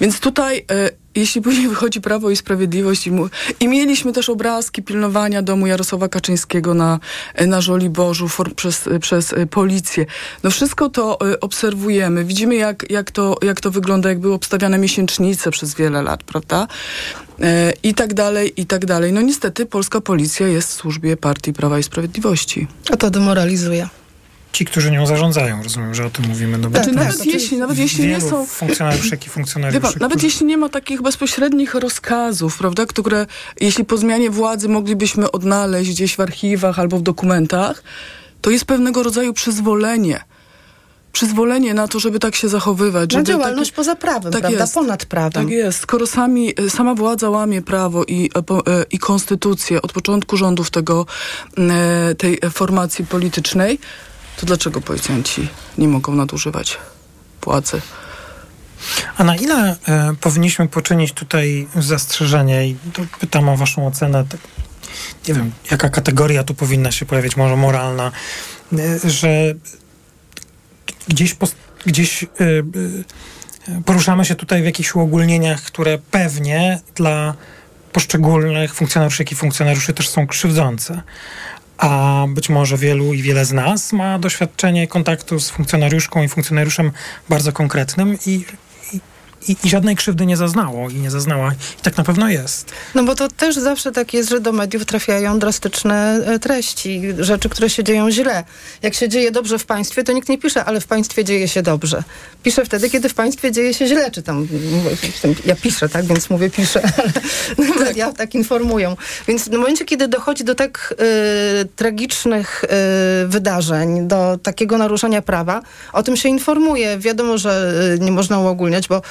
więc tutaj... jeśli później wychodzi Prawo i Sprawiedliwość i, mu, i mieliśmy też obrazki pilnowania domu Jarosława Kaczyńskiego na, na Żoliborzu for, przez, przez e, policję. No wszystko to e, obserwujemy. Widzimy jak, jak, to, jak to wygląda, jak były obstawiane miesięcznice przez wiele lat, prawda? E, I tak dalej, i tak dalej. No niestety polska policja jest w służbie partii Prawa i Sprawiedliwości. A to demoralizuje. Ci, którzy nią zarządzają, rozumiem, że o tym mówimy. No bo Znaczy, to nawet jest jeśli, nawet jeśli nie są... funkcjonariuszek i funkcjonariuszy, pan, nawet którzy- jeśli nie ma takich bezpośrednich rozkazów, prawda, które jeśli po zmianie władzy moglibyśmy odnaleźć gdzieś w archiwach albo w dokumentach, to jest pewnego rodzaju przyzwolenie. Przyzwolenie na to, żeby tak się zachowywać. Na żeby działalność takie- poza prawem, Tak prawda? jest. Ponad prawem. Tak jest. Skoro sami, sama władza łamie prawo i, e, e, i konstytucję od początku rządów tego, e, tej formacji politycznej, to dlaczego policjanci nie mogą nadużywać władzy? A na ile e, powinniśmy poczynić tutaj zastrzeżenie i pytam o waszą ocenę, tak, nie wiem, jaka kategoria tu powinna się pojawić, może moralna, e, że gdzieś, gdzieś e, poruszamy się tutaj w jakichś uogólnieniach, które pewnie dla poszczególnych funkcjonariuszek i funkcjonariuszy też są krzywdzące. A być może wielu i wiele z nas ma doświadczenie kontaktu z funkcjonariuszką i funkcjonariuszem bardzo konkretnym i, i, i, żadnej krzywdy nie zaznało i nie zaznała. I tak na pewno jest. No bo to też zawsze tak jest, że do mediów trafiają drastyczne e, treści, rzeczy, które się dzieją źle. Jak się dzieje dobrze w państwie, to nikt nie pisze, ale w państwie dzieje się dobrze. Piszę wtedy, kiedy w państwie dzieje się źle, czy tam, ja piszę, tak, więc mówię piszę, ale media tak informują. Więc w momencie, kiedy dochodzi do tak e, tragicznych e, wydarzeń, do takiego naruszenia prawa, o tym się informuje. Wiadomo, że e, nie można uogólniać, bo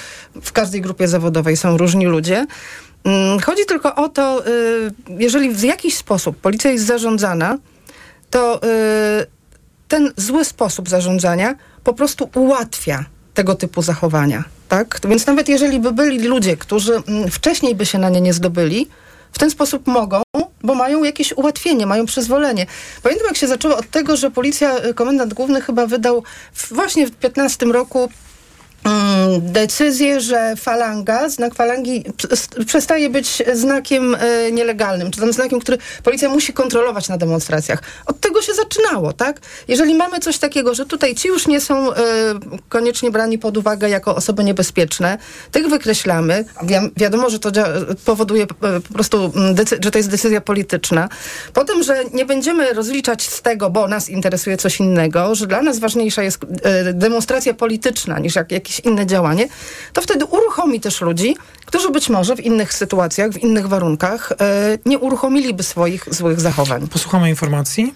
w każdej grupie zawodowej są różni ludzie. Mm, Chodzi tylko o to, y, jeżeli w jakiś sposób policja jest zarządzana, to y, ten zły sposób zarządzania po prostu ułatwia tego typu zachowania. Tak? Więc nawet jeżeli by byli ludzie, którzy mm, wcześniej by się na nie nie zdobyli, w ten sposób mogą, bo mają jakieś ułatwienie, mają przyzwolenie. Pamiętam, jak się zaczęło od tego, że policja, y, komendant główny chyba wydał właśnie w 15 roku decyzję, że falanga, znak falangi przestaje być znakiem e, nielegalnym, czy tam znakiem, który policja musi kontrolować na demonstracjach. Od tego się zaczynało, tak? Jeżeli mamy coś takiego, że tutaj ci już nie są e, koniecznie brani pod uwagę jako osoby niebezpieczne, tych wykreślamy. Wi- wiadomo, że to powoduje e, po prostu, mm, że to jest decyzja polityczna. Potem, że nie będziemy rozliczać z tego, bo nas interesuje coś innego, że dla nas ważniejsza jest demonstracja polityczna niż jak, jakieś inne działanie, to wtedy uruchomi też ludzi, którzy być może w innych sytuacjach, w innych warunkach e, nie uruchomiliby swoich złych zachowań. Posłuchamy informacji.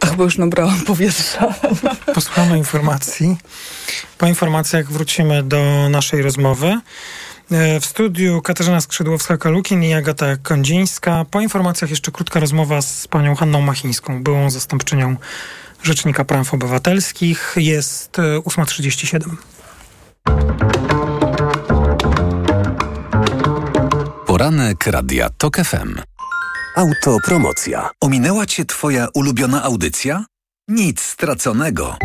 Ach, bo już nabrałam powietrza. Posłuchamy informacji. Po informacjach wrócimy do naszej rozmowy. E, W studiu Katarzyna Skrzydłowska-Kalukin i Agata Kondzińska. Po informacjach jeszcze krótka rozmowa z panią Hanną Machińską, byłą zastępczynią Rzecznika Praw Obywatelskich. Jest e, 8.37. Poranek Radia TOK FM. Autopromocja. Ominęła Cię Twoja ulubiona audycja? Nic straconego.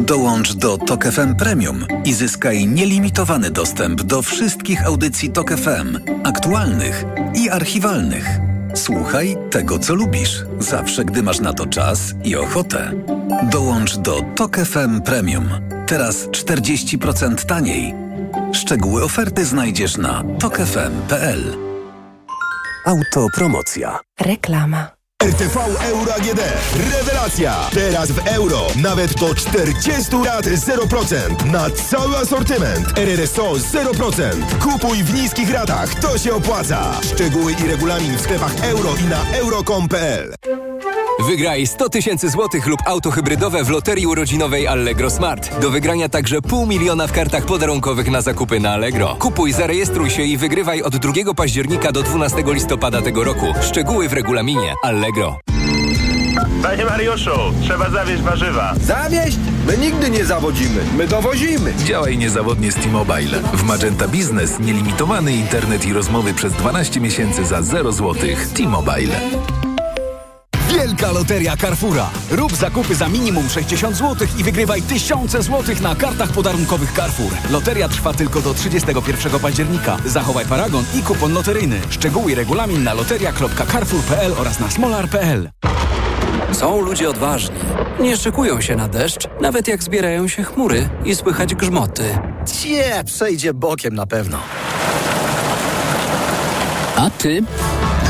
Dołącz do TOK FM Premium i zyskaj nielimitowany dostęp do wszystkich audycji TOK FM, aktualnych i archiwalnych. Słuchaj tego, co lubisz, zawsze gdy masz na to czas i ochotę. Dołącz do TOK FM Premium. Teraz 40% taniej. Szczegóły oferty znajdziesz na tokefm.pl. Autopromocja. Reklama. RTV Euro AGD. Rewelacja! Teraz w euro. Nawet do 40 lat 0%. Na cały asortyment. RRSO 0%. Kupuj w niskich ratach. To się opłaca. Szczegóły i regulamin w sklepach euro i na euro.com.pl Wygraj 100 tysięcy złotych lub auto hybrydowe w loterii urodzinowej Allegro Smart. Do wygrania także pół miliona w kartach podarunkowych na zakupy na Allegro. Kupuj, zarejestruj się i wygrywaj od 2 października do 12 listopada tego roku. Szczegóły w regulaminie Allegro. Panie Mariuszu, trzeba zawieźć warzywa. Zawieźć? My nigdy nie zawodzimy, my dowozimy. Działaj niezawodnie z T-Mobile. W Magenta Business nielimitowany internet i rozmowy przez 12 miesięcy za 0 zł. T-Mobile. Wielka Loteria Carrefoura. Rób zakupy za minimum 60 zł i wygrywaj tysiące złotych na kartach podarunkowych Carrefour. Loteria trwa tylko do 31 października. Zachowaj paragon i kupon loteryjny. Szczegóły i regulamin na loteria.carrefour.pl oraz na smolar.pl. Są ludzie odważni. Nie szykują się na deszcz, nawet jak zbierają się chmury i słychać grzmoty. Cie, przejdzie bokiem na pewno. A ty?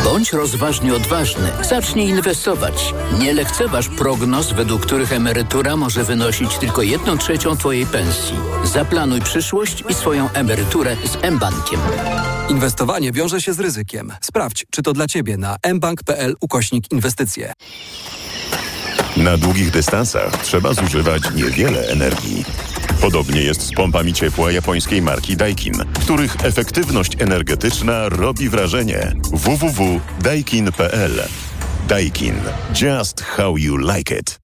Bądź rozważnie odważny. Zacznij inwestować. Nie lekceważ prognoz, według których emerytura może wynosić tylko jedną trzecią Twojej pensji. Zaplanuj przyszłość i swoją emeryturę z mBankiem. Inwestowanie wiąże się z ryzykiem. Sprawdź, czy to dla Ciebie na mbank.pl ukośnik inwestycje. Na długich dystansach trzeba zużywać niewiele energii. Podobnie jest z pompami ciepła japońskiej marki Daikin, których efektywność energetyczna robi wrażenie. www.daikin.pl Daikin. Just how you like it.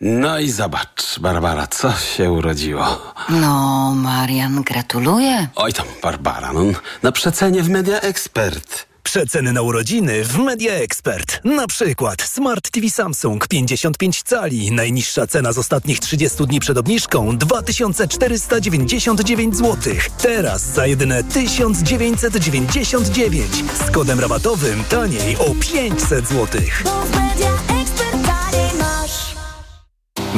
No i zobacz, Barbara, co się urodziło. No, Marian, gratuluję. Oj tam, Barbara, no, na przecenie w Media Expert. Przeceny na urodziny w Media Expert. Na przykład Smart TV Samsung 55 cali. Najniższa cena z ostatnich 30 dni przed obniżką 2499 zł. Teraz za jedyne 1999. Z kodem rabatowym taniej o 500 zł.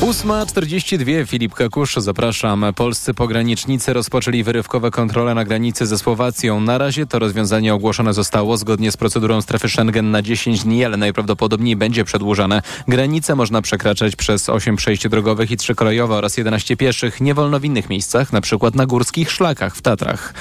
8.42, Filip Kakusz, zapraszam. Polscy pogranicznicy rozpoczęli wyrywkowe kontrole na granicy ze Słowacją. Na razie to rozwiązanie ogłoszone zostało zgodnie z procedurą strefy Schengen na 10 dni, ale najprawdopodobniej będzie przedłużane. Granice można przekraczać przez 8 przejść drogowych i 3 kolejowe oraz 11 pieszych. Nie wolno w innych miejscach, na przykład na górskich szlakach w Tatrach.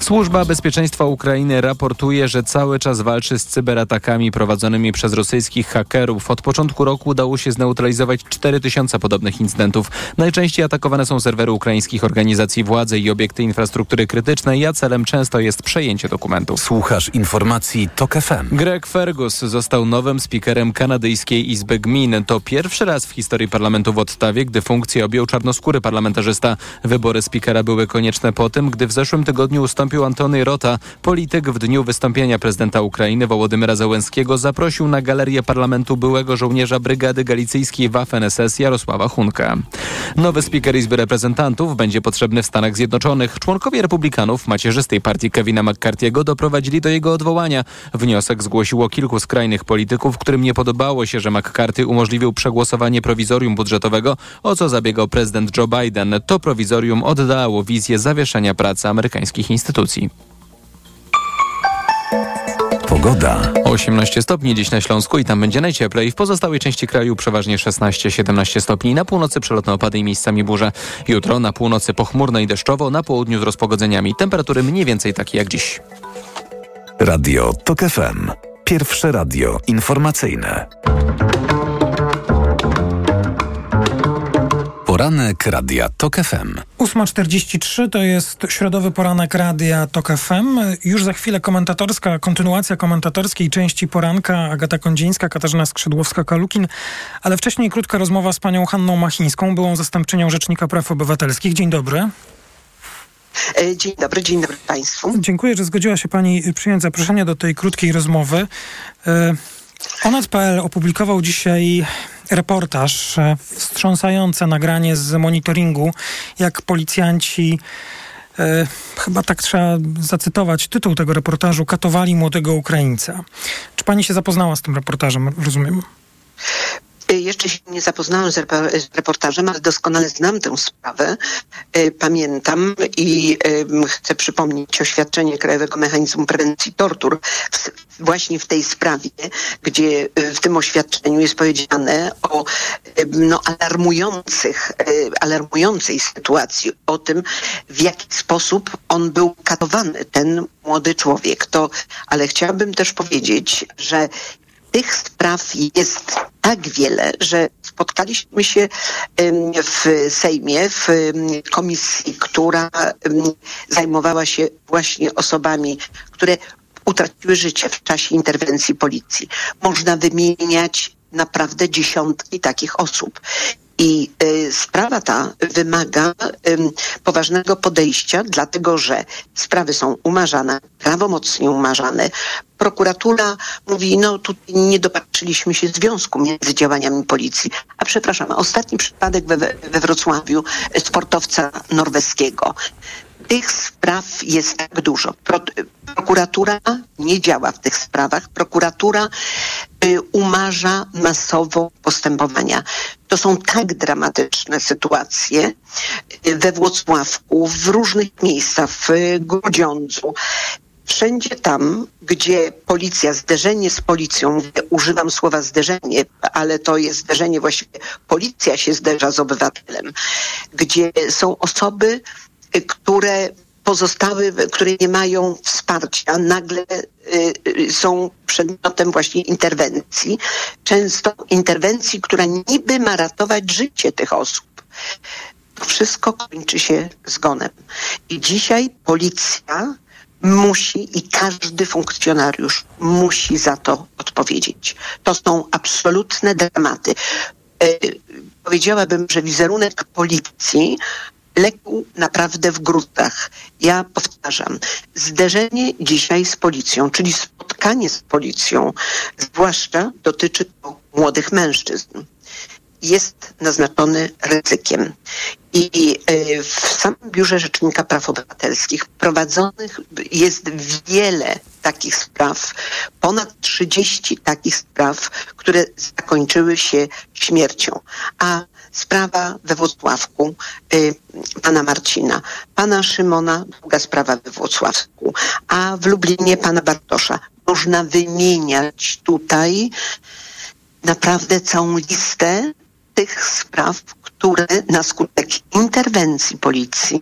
Służba Bezpieczeństwa Ukrainy raportuje, że cały czas walczy z cyberatakami prowadzonymi przez rosyjskich hakerów. Od początku roku udało się zneutralizować 4000 podobnych incydentów. Najczęściej atakowane są serwery ukraińskich organizacji władzy i obiekty infrastruktury krytycznej, a celem często jest przejęcie dokumentów. Słuchasz informacji TOK FM. Greg Fergus został nowym speakerem kanadyjskiej Izby Gmin. To pierwszy raz w historii parlamentu w Ottawie, gdy funkcję objął czarnoskóry parlamentarzysta. Wybory speakera były konieczne po tym, gdy w zeszłym tygodniu ustąpił Antony Rota. Polityk w dniu wystąpienia prezydenta Ukrainy Wołodymyra Zełenskiego zaprosił na galerię parlamentu byłego żołnierza Brygady Galicyjskiej Waffen-SS Jarosława Hunkę. Nowy speaker Izby Reprezentantów będzie potrzebny w Stanach Zjednoczonych. Członkowie republikanów macierzystej partii Kevina McCarthy'ego doprowadzili do jego odwołania. Wniosek zgłosiło kilku skrajnych polityków, którym nie podobało się, że McCarthy umożliwił przegłosowanie prowizorium budżetowego, o co zabiegał prezydent Joe Biden. To prowizorium oddało wizję zawieszenia pracy amerykańskich instytucji. Pogoda. 18 stopni dziś na Śląsku i tam będzie najcieplej. W pozostałej części kraju przeważnie 16-17 stopni. Na północy przelotne opady i miejscami burze. Jutro na północy pochmurno i deszczowo, na południu z rozpogodzeniami. Temperatury mniej więcej takie jak dziś. Radio TOK FM. Pierwsze radio informacyjne. Poranek Radia TOK FM. 8.43 to jest środowy poranek Radia TOK FM. Już za chwilę komentatorska, kontynuacja komentatorskiej części poranka. Agata Kondzińska, Katarzyna Skrzydłowska-Kalukin. Ale wcześniej krótka rozmowa z panią Hanną Machińską, byłą zastępczynią Rzecznika Praw Obywatelskich. Dzień dobry. E, dzień dobry, dzień dobry Państwu. Dziękuję, że zgodziła się Pani przyjąć zaproszenie do tej krótkiej rozmowy. E, Onet.pl opublikował dzisiaj reportaż, e, wstrząsające nagranie z monitoringu, jak policjanci, e, chyba tak trzeba zacytować tytuł tego reportażu, katowali młodego Ukraińca. Czy pani się zapoznała z tym reportażem, rozumiem? Y, jeszcze się nie zapoznałam z, reportażem, ale doskonale znam tę sprawę. Y, pamiętam i chcę przypomnieć oświadczenie Krajowego Mechanizmu Prewencji Tortur właśnie w tej sprawie, gdzie y, w tym oświadczeniu jest powiedziane o no, alarmujących, alarmującej sytuacji, o tym, w jaki sposób on był katowany, ten młody człowiek. To, ale chciałabym też powiedzieć, że tych spraw jest tak wiele, że spotkaliśmy się w Sejmie, w komisji, która zajmowała się właśnie osobami, które utraciły życie w czasie interwencji policji. Można wymieniać naprawdę dziesiątki takich osób. I y, sprawa ta wymaga poważnego podejścia, dlatego że sprawy są umarzane, prawomocnie umarzane. Prokuratura mówi, no tutaj nie dopatrzyliśmy się związku między działaniami policji. A przepraszam, ostatni przypadek we, we Wrocławiu sportowca norweskiego. Tych spraw jest tak dużo. Pro, prokuratura nie działa w tych sprawach. Prokuratura y, umarza masowo postępowania. To są tak dramatyczne sytuacje we Włocławku, w różnych miejscach, w Grudziądzu. Wszędzie tam, gdzie policja, zderzenie z policją, używam słowa zderzenie, ale to jest zderzenie właściwie, policja się zderza z obywatelem, gdzie są osoby, które pozostały, które nie mają wsparcia, nagle y, y, są przedmiotem właśnie interwencji. Często interwencji, która niby ma ratować życie tych osób. To wszystko kończy się zgonem. I dzisiaj policja musi i każdy funkcjonariusz musi za to odpowiedzieć. To są absolutne dramaty. Y, powiedziałabym, że wizerunek policji legł naprawdę w gruzach. Ja powtarzam, zderzenie dzisiaj z policją, czyli spotkanie z policją, zwłaszcza dotyczy to młodych mężczyzn, jest naznaczony ryzykiem. I e, w samym Biurze Rzecznika Praw Obywatelskich prowadzonych jest wiele takich spraw, ponad 30 takich spraw, które zakończyły się śmiercią. A sprawa we Włocławku y, pana Marcina, pana Szymona, długa sprawa we Włocławku, a w Lublinie pana Bartosza. Można wymieniać tutaj naprawdę całą listę tych spraw, które na skutek interwencji policji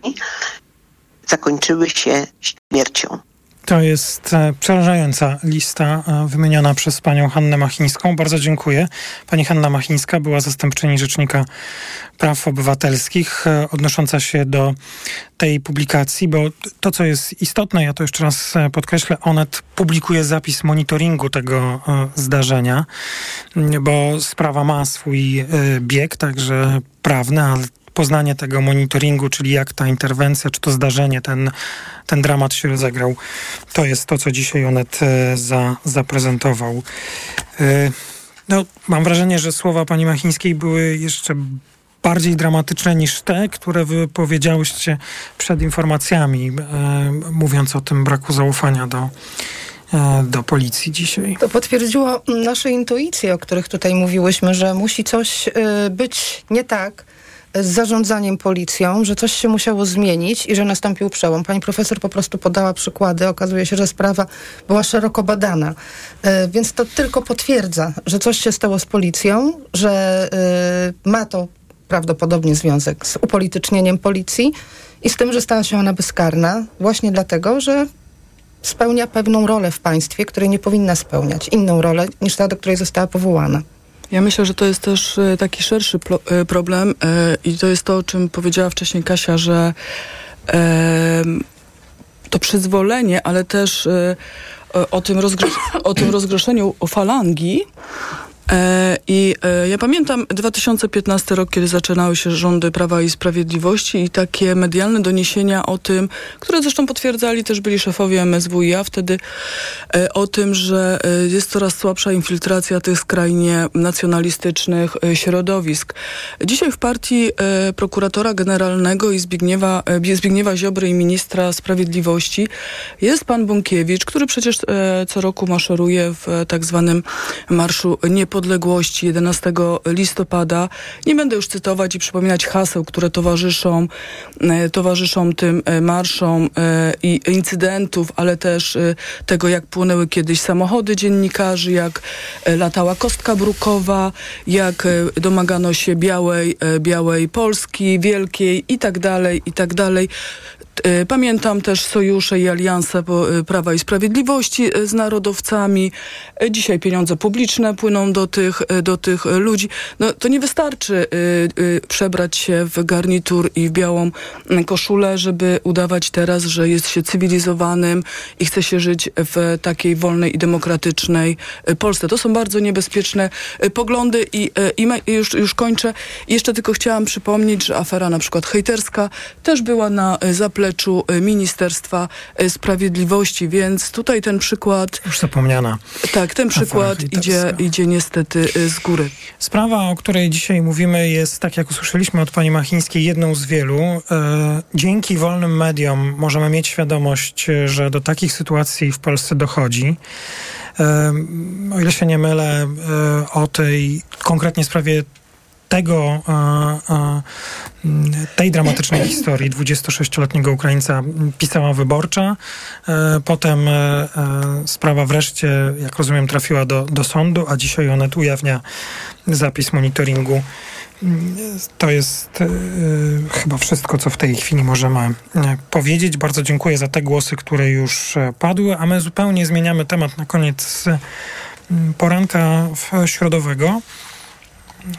zakończyły się śmiercią. To jest e, przerażająca lista e, wymieniona przez panią Hannę Machińską. Bardzo dziękuję. Pani Hanna Machińska była zastępczyni Rzecznika Praw Obywatelskich, e, odnosząca się do tej publikacji, bo to, co jest istotne, ja to jeszcze raz podkreślę, Onet publikuje zapis monitoringu tego zdarzenia, bo sprawa ma swój bieg, także prawny, ale poznanie tego monitoringu, czyli jak ta interwencja, czy to zdarzenie, ten, ten dramat się rozegrał. To jest to, co dzisiaj Onet e, za, zaprezentował. E, no, mam wrażenie, że słowa pani Machińskiej były jeszcze bardziej dramatyczne niż te, które wypowiedziałyście przed informacjami, e, mówiąc o tym braku zaufania do, do policji dzisiaj. To potwierdziło nasze intuicje, o których tutaj mówiłyśmy, że musi coś być nie tak z zarządzaniem policją, że coś się musiało zmienić i że nastąpił przełom. Pani profesor po prostu podała przykłady. Okazuje się, że sprawa była szeroko badana. E, więc to tylko potwierdza, że coś się stało z policją, że e, ma to prawdopodobnie związek z upolitycznieniem policji i z tym, że stała się ona bezkarna właśnie dlatego, że spełnia pewną rolę w państwie, której nie powinna spełniać. Inną rolę niż ta, do której została powołana. Ja myślę, że to jest też e, taki szerszy e, problem e, i to jest to, o czym powiedziała wcześniej Kasia, że to przyzwolenie, ale też o tym, o tym rozgroszeniu o falangi I e, ja pamiętam 2015 rok, kiedy zaczynały się rządy Prawa i Sprawiedliwości i takie medialne doniesienia o tym, które zresztą potwierdzali też byli szefowie MSWiA wtedy, e, o tym, że jest coraz słabsza infiltracja tych skrajnie nacjonalistycznych środowisk. Dzisiaj w partii prokuratora generalnego i Zbigniewa, Zbigniewa Ziobry i ministra sprawiedliwości jest pan Bąkiewicz, który przecież co roku maszeruje w tak zwanym Marszu Niepodległości Niepodległości 11 listopada. Nie będę już cytować i przypominać haseł, które towarzyszą, e, towarzyszą tym e, marszom e, i incydentów, ale też tego, jak płynęły kiedyś samochody dziennikarzy, jak latała kostka brukowa, jak domagano się białej, białej Polski, wielkiej i tak dalej, i tak dalej. E, pamiętam też sojusze i alianse e, Prawa i Sprawiedliwości e, z narodowcami. Dzisiaj pieniądze publiczne płyną do tych, do tych ludzi. No, to nie wystarczy przebrać się w garnitur i w białą koszulę, żeby udawać teraz, że jest się cywilizowanym i chce się żyć w takiej wolnej i demokratycznej Polsce. To są bardzo niebezpieczne poglądy i, i już, już kończę. Jeszcze tylko chciałam przypomnieć, że afera na przykład hejterska też była na zapleczu zapleczu y, Ministerstwa y, Sprawiedliwości, więc tutaj ten przykład... Już zapomniana. Tak, ten przykład idzie, idzie niestety y, z góry. Sprawa, o której dzisiaj mówimy jest, tak jak usłyszeliśmy od pani Machińskiej, jedną z wielu. Dzięki wolnym mediom możemy mieć świadomość, że do takich sytuacji w Polsce dochodzi. O ile się nie mylę, o tej konkretnie sprawie tego, tej dramatycznej historii 26-letniego Ukraińca pisała wyborcza. E, potem e, e, sprawa wreszcie, jak rozumiem, trafiła do, do sądu, a dzisiaj Onet ujawnia zapis monitoringu. To jest chyba wszystko, co w tej chwili możemy powiedzieć. Bardzo dziękuję za te głosy, które już padły, a my zupełnie zmieniamy temat na koniec poranka środowego.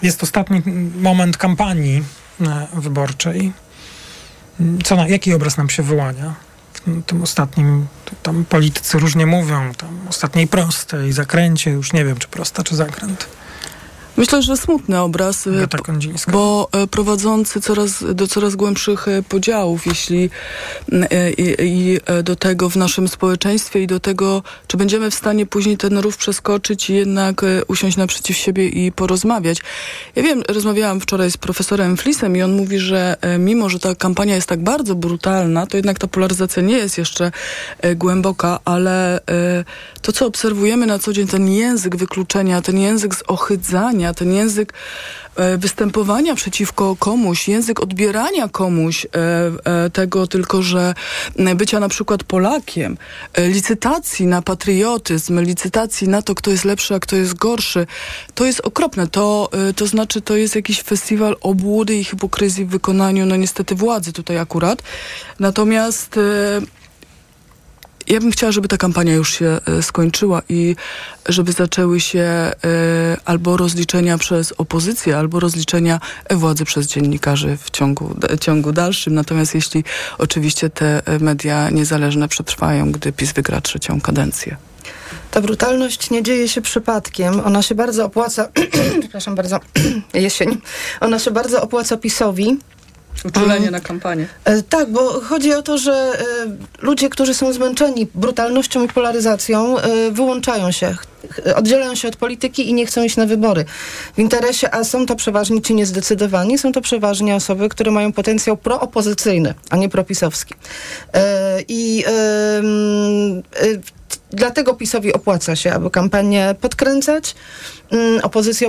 Jest ostatni moment kampanii e, wyborczej. Co na, jaki obraz nam się wyłania? W tym ostatnim, tam politycy różnie mówią, tam ostatniej prostej, zakręcie, już nie wiem, czy prosta, czy zakręt. Myślę, że smutny obraz, e, bo e, prowadzący coraz, do coraz głębszych e, podziałów, jeśli i, i, do tego w naszym społeczeństwie i do tego, czy będziemy w stanie później ten rów przeskoczyć i jednak usiąść naprzeciw siebie i porozmawiać. Ja wiem, rozmawiałam wczoraj z profesorem Flisem i on mówi, że mimo, że ta kampania jest tak bardzo brutalna, to jednak ta polaryzacja nie jest jeszcze głęboka, ale to, co obserwujemy na co dzień, ten język wykluczenia, ten język zohydzania, ten język e, występowania przeciwko komuś, język odbierania komuś e, e, tego tylko, że bycia na przykład Polakiem, licytacji na patriotyzm, licytacji na to, kto jest lepszy, a kto jest gorszy, to jest okropne. To, to znaczy, to jest jakiś festiwal obłudy i hipokryzji w wykonaniu, no niestety władzy tutaj akurat. Natomiast ja bym chciała, żeby ta kampania już się e, skończyła i żeby zaczęły się e, albo rozliczenia przez opozycję, albo rozliczenia władzy przez dziennikarzy w ciągu, ciągu dalszym. Natomiast jeśli oczywiście te media niezależne przetrwają, gdy PiS wygra trzecią kadencję. Ta brutalność nie dzieje się przypadkiem. Ona się bardzo opłaca, przepraszam bardzo, jesień. Ona się bardzo opłaca PiSowi Uczulenie na kampanię. E, tak, bo chodzi o to, że e, ludzie, którzy są zmęczeni brutalnością i polaryzacją, e, wyłączają się, oddzielają się od polityki i nie chcą iść na wybory. W interesie, a są to przeważnie ci niezdecydowani, są to przeważnie osoby, które mają potencjał proopozycyjny, a nie propisowski. I dlatego PiSowi opłaca się, aby kampanię podkręcać, opozycji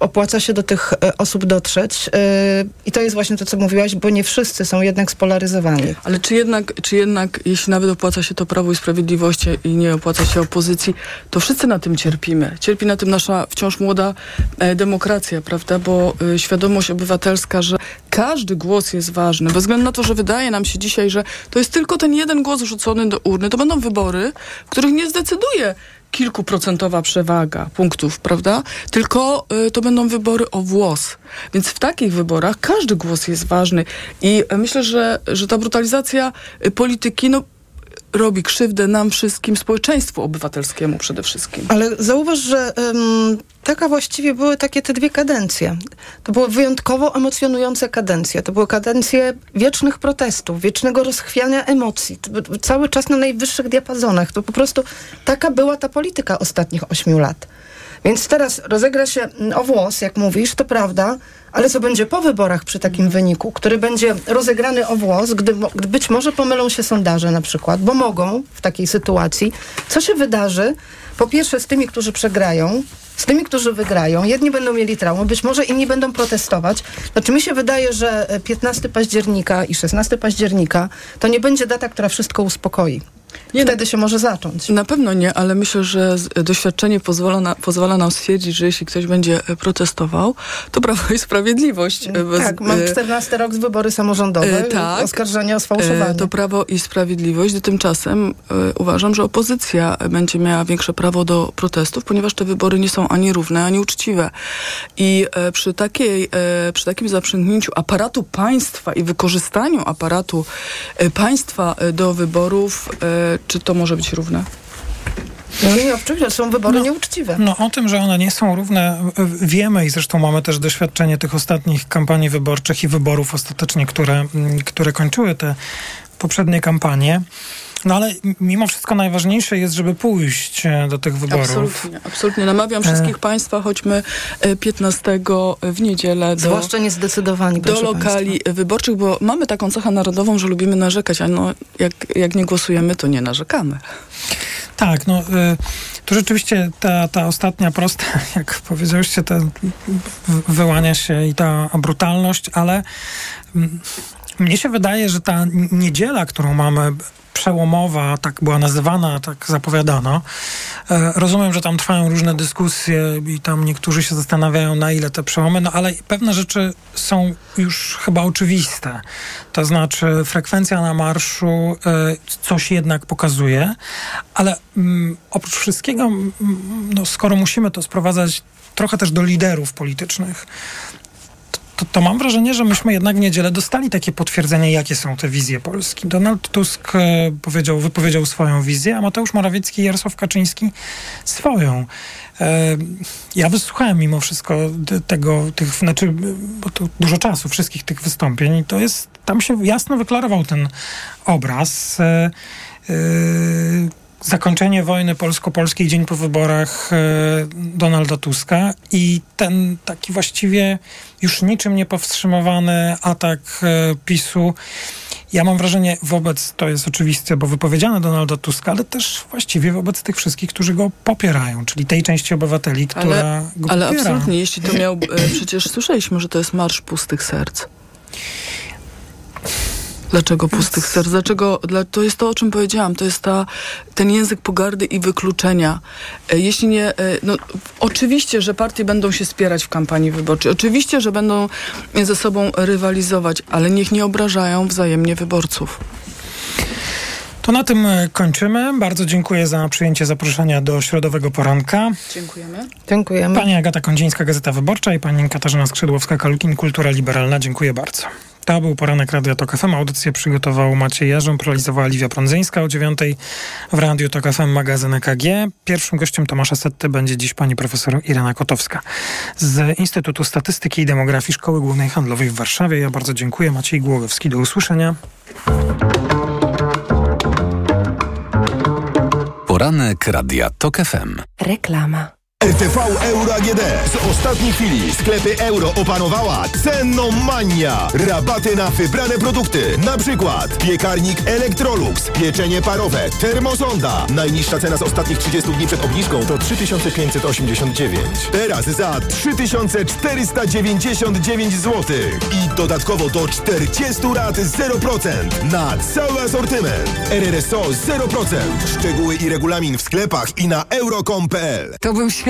opłaca się do tych e, osób dotrzeć. E, I to jest właśnie to, co mówiłaś, bo nie wszyscy są jednak spolaryzowani. Ale czy jednak, czy jednak, jeśli nawet opłaca się to Prawo i Sprawiedliwość i nie opłaca się opozycji, to wszyscy na tym cierpimy. Cierpi na tym nasza wciąż młoda e, demokracja, prawda? Bo świadomość obywatelska, że każdy głos jest ważny, bez względu na to, że wydaje nam się dzisiaj, że to jest tylko ten jeden głos rzucony do urny, to będą wybory, w których nie zdecyduje kilkuprocentowa przewaga punktów, prawda? Tylko y, to będą wybory o włos. Więc w takich wyborach każdy głos jest ważny. I myślę, że, że ta brutalizacja y, polityki, no robi krzywdę nam wszystkim, społeczeństwu obywatelskiemu przede wszystkim. Ale zauważ, że taka właściwie były takie te dwie kadencje. To były wyjątkowo emocjonujące kadencje. To były kadencje wiecznych protestów, wiecznego rozchwiania emocji. Cały czas na najwyższych diapazonach. To po prostu taka była ta polityka ostatnich ośmiu lat. Więc teraz rozegra się mm, o włos, jak mówisz, to prawda, ale co będzie po wyborach przy takim wyniku, który będzie rozegrany o włos, gdy, gdy być może pomylą się sondaże na przykład, bo mogą w takiej sytuacji. Co się wydarzy? Po pierwsze z tymi, którzy przegrają, z tymi, którzy wygrają. Jedni będą mieli traumę, być może inni będą protestować. Znaczy mi się wydaje, że 15 października i 16 października to nie będzie data, która wszystko uspokoi. Nie, Wtedy się może zacząć. Na pewno nie, ale myślę, że doświadczenie pozwala, na, pozwala nam stwierdzić, że jeśli ktoś będzie e, protestował, to Prawo i Sprawiedliwość. E, bez, tak, mam 14 rok z wybory samorządowe, tak, oskarżenia o sfałszowanie. To Prawo i Sprawiedliwość. Tymczasem uważam, że opozycja będzie miała większe prawo do protestów, ponieważ te wybory nie są ani równe, ani uczciwe. I przy, takiej, przy takim zaprzęgnięciu aparatu państwa i wykorzystaniu aparatu państwa do wyborów czy to może być równe? No nie, oczywiście, są wybory no, nieuczciwe. No o tym, że one nie są równe wiemy i zresztą mamy też doświadczenie tych ostatnich kampanii wyborczych i wyborów ostatecznie, które, które kończyły te poprzednie kampanie. No ale mimo wszystko najważniejsze jest, żeby pójść e, do tych wyborów. Absolutnie, absolutnie. Namawiam wszystkich e... Państwa, choćmy 15 e, w niedzielę do, Zwłaszcza niezdecydowani, do lokali państwa. wyborczych, bo mamy taką cechę narodową, że lubimy narzekać, a no, jak, jak nie głosujemy, to nie narzekamy. Tak, no tu rzeczywiście ta, ta ostatnia prosta, jak powiedzieliście, te wyłania się i ta brutalność, ale mm, mnie się wydaje, że ta niedziela, którą mamy przełomowa, tak była nazywana, tak zapowiadano. E, rozumiem, że tam trwają różne dyskusje i tam niektórzy się zastanawiają, na ile te przełomy, no ale pewne rzeczy są już chyba oczywiste. To znaczy frekwencja na marszu e, coś jednak pokazuje, ale mm, oprócz wszystkiego, mm, no, skoro musimy to sprowadzać trochę też do liderów politycznych, to, to, mam wrażenie, że myśmy jednak w niedzielę dostali takie potwierdzenie, jakie są te wizje Polski. Donald Tusk e, powiedział, wypowiedział swoją wizję, a Mateusz Morawiecki i Jarosław Kaczyński swoją. E, ja wysłuchałem mimo wszystko tego, tych, znaczy, bo to dużo czasu, wszystkich tych wystąpień i to jest, tam się jasno wyklarował ten obraz. E, zakończenie wojny polsko-polskiej dzień po wyborach Donalda Tuska i ten taki właściwie już niczym nie powstrzymywany atak e, PiSu. Ja mam wrażenie wobec, to jest oczywiste, bo wypowiedziane Donalda Tuska, ale też właściwie wobec tych wszystkich, którzy go popierają, czyli tej części obywateli, która ale, go ale popiera. Ale absolutnie, jeśli to miał, e, przecież słyszeliśmy, że to jest Marsz Pustych Serc. Dlaczego pustych serc? Dlaczego? Dla, to jest to, o czym powiedziałam. To jest ta, ten język pogardy i wykluczenia. E, jeśli nie, e, no, oczywiście, że partie będą się spierać w kampanii wyborczej. Oczywiście, że będą ze sobą rywalizować, ale niech nie obrażają wzajemnie wyborców. To na tym e, kończymy. Bardzo dziękuję za przyjęcie zaproszenia do środowego poranka. Dziękujemy. Dziękujemy. Pani Agata Kondzińska, Gazeta Wyborcza i pani Katarzyna Skrzydłowska-Kalukin, Kultura Liberalna. Dziękuję bardzo. To był poranek Radia Tok FM. Audycję przygotował Maciej Jarząb, realizowała Liwia Prądzyńska. O dziewiątej w Radiu Tok FM magazyn EKG. Pierwszym gościem Tomasza Setty będzie dziś pani profesor Irena Kotowska z Instytutu Statystyki i Demografii Szkoły Głównej Handlowej w Warszawie. Ja bardzo dziękuję. Maciej Głogowski. Do usłyszenia. Poranek Radia Tok FM. Reklama. RTV Euro AGD. Z ostatniej chwili sklepy euro opanowała cennomania. Rabaty na wybrane produkty. Na przykład piekarnik Electrolux, pieczenie parowe, termosonda. Najniższa cena z ostatnich 30 dni przed obniżką to 3589. Teraz za 3499 zł. I dodatkowo do 40 lat 0% na cały asortyment. RRSO 0%. Szczegóły i regulamin w sklepach i na euro.com.pl. To był świat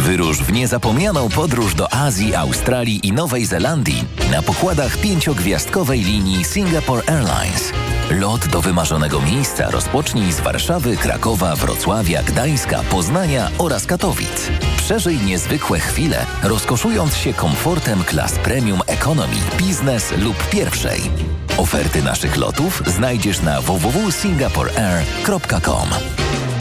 Wyrusz w niezapomnianą podróż do Azji, Australii i Nowej Zelandii na pokładach pięciogwiazdkowej linii Singapore Airlines. Lot do wymarzonego miejsca rozpocznij z Warszawy, Krakowa, Wrocławia, Gdańska, Poznania oraz Katowic. Przeżyj niezwykłe chwile, rozkoszując się komfortem klas premium economy, biznes lub pierwszej. Oferty naszych lotów znajdziesz na www.singaporeair.com.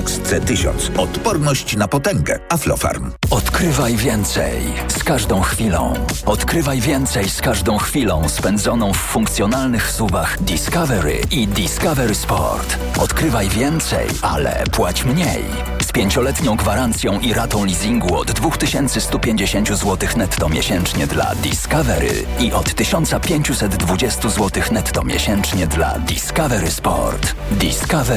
Max C1000. Odporność na potęgę. Aflofarm. Odkrywaj więcej z każdą chwilą. Odkrywaj więcej z każdą chwilą spędzoną w funkcjonalnych suwach Discovery i Discovery Sport. Odkrywaj więcej, ale płać mniej. Z pięcioletnią gwarancją i ratą leasingu od 2150 zł netto miesięcznie dla Discovery i od 1520 zł netto miesięcznie dla Discovery Sport. Discovery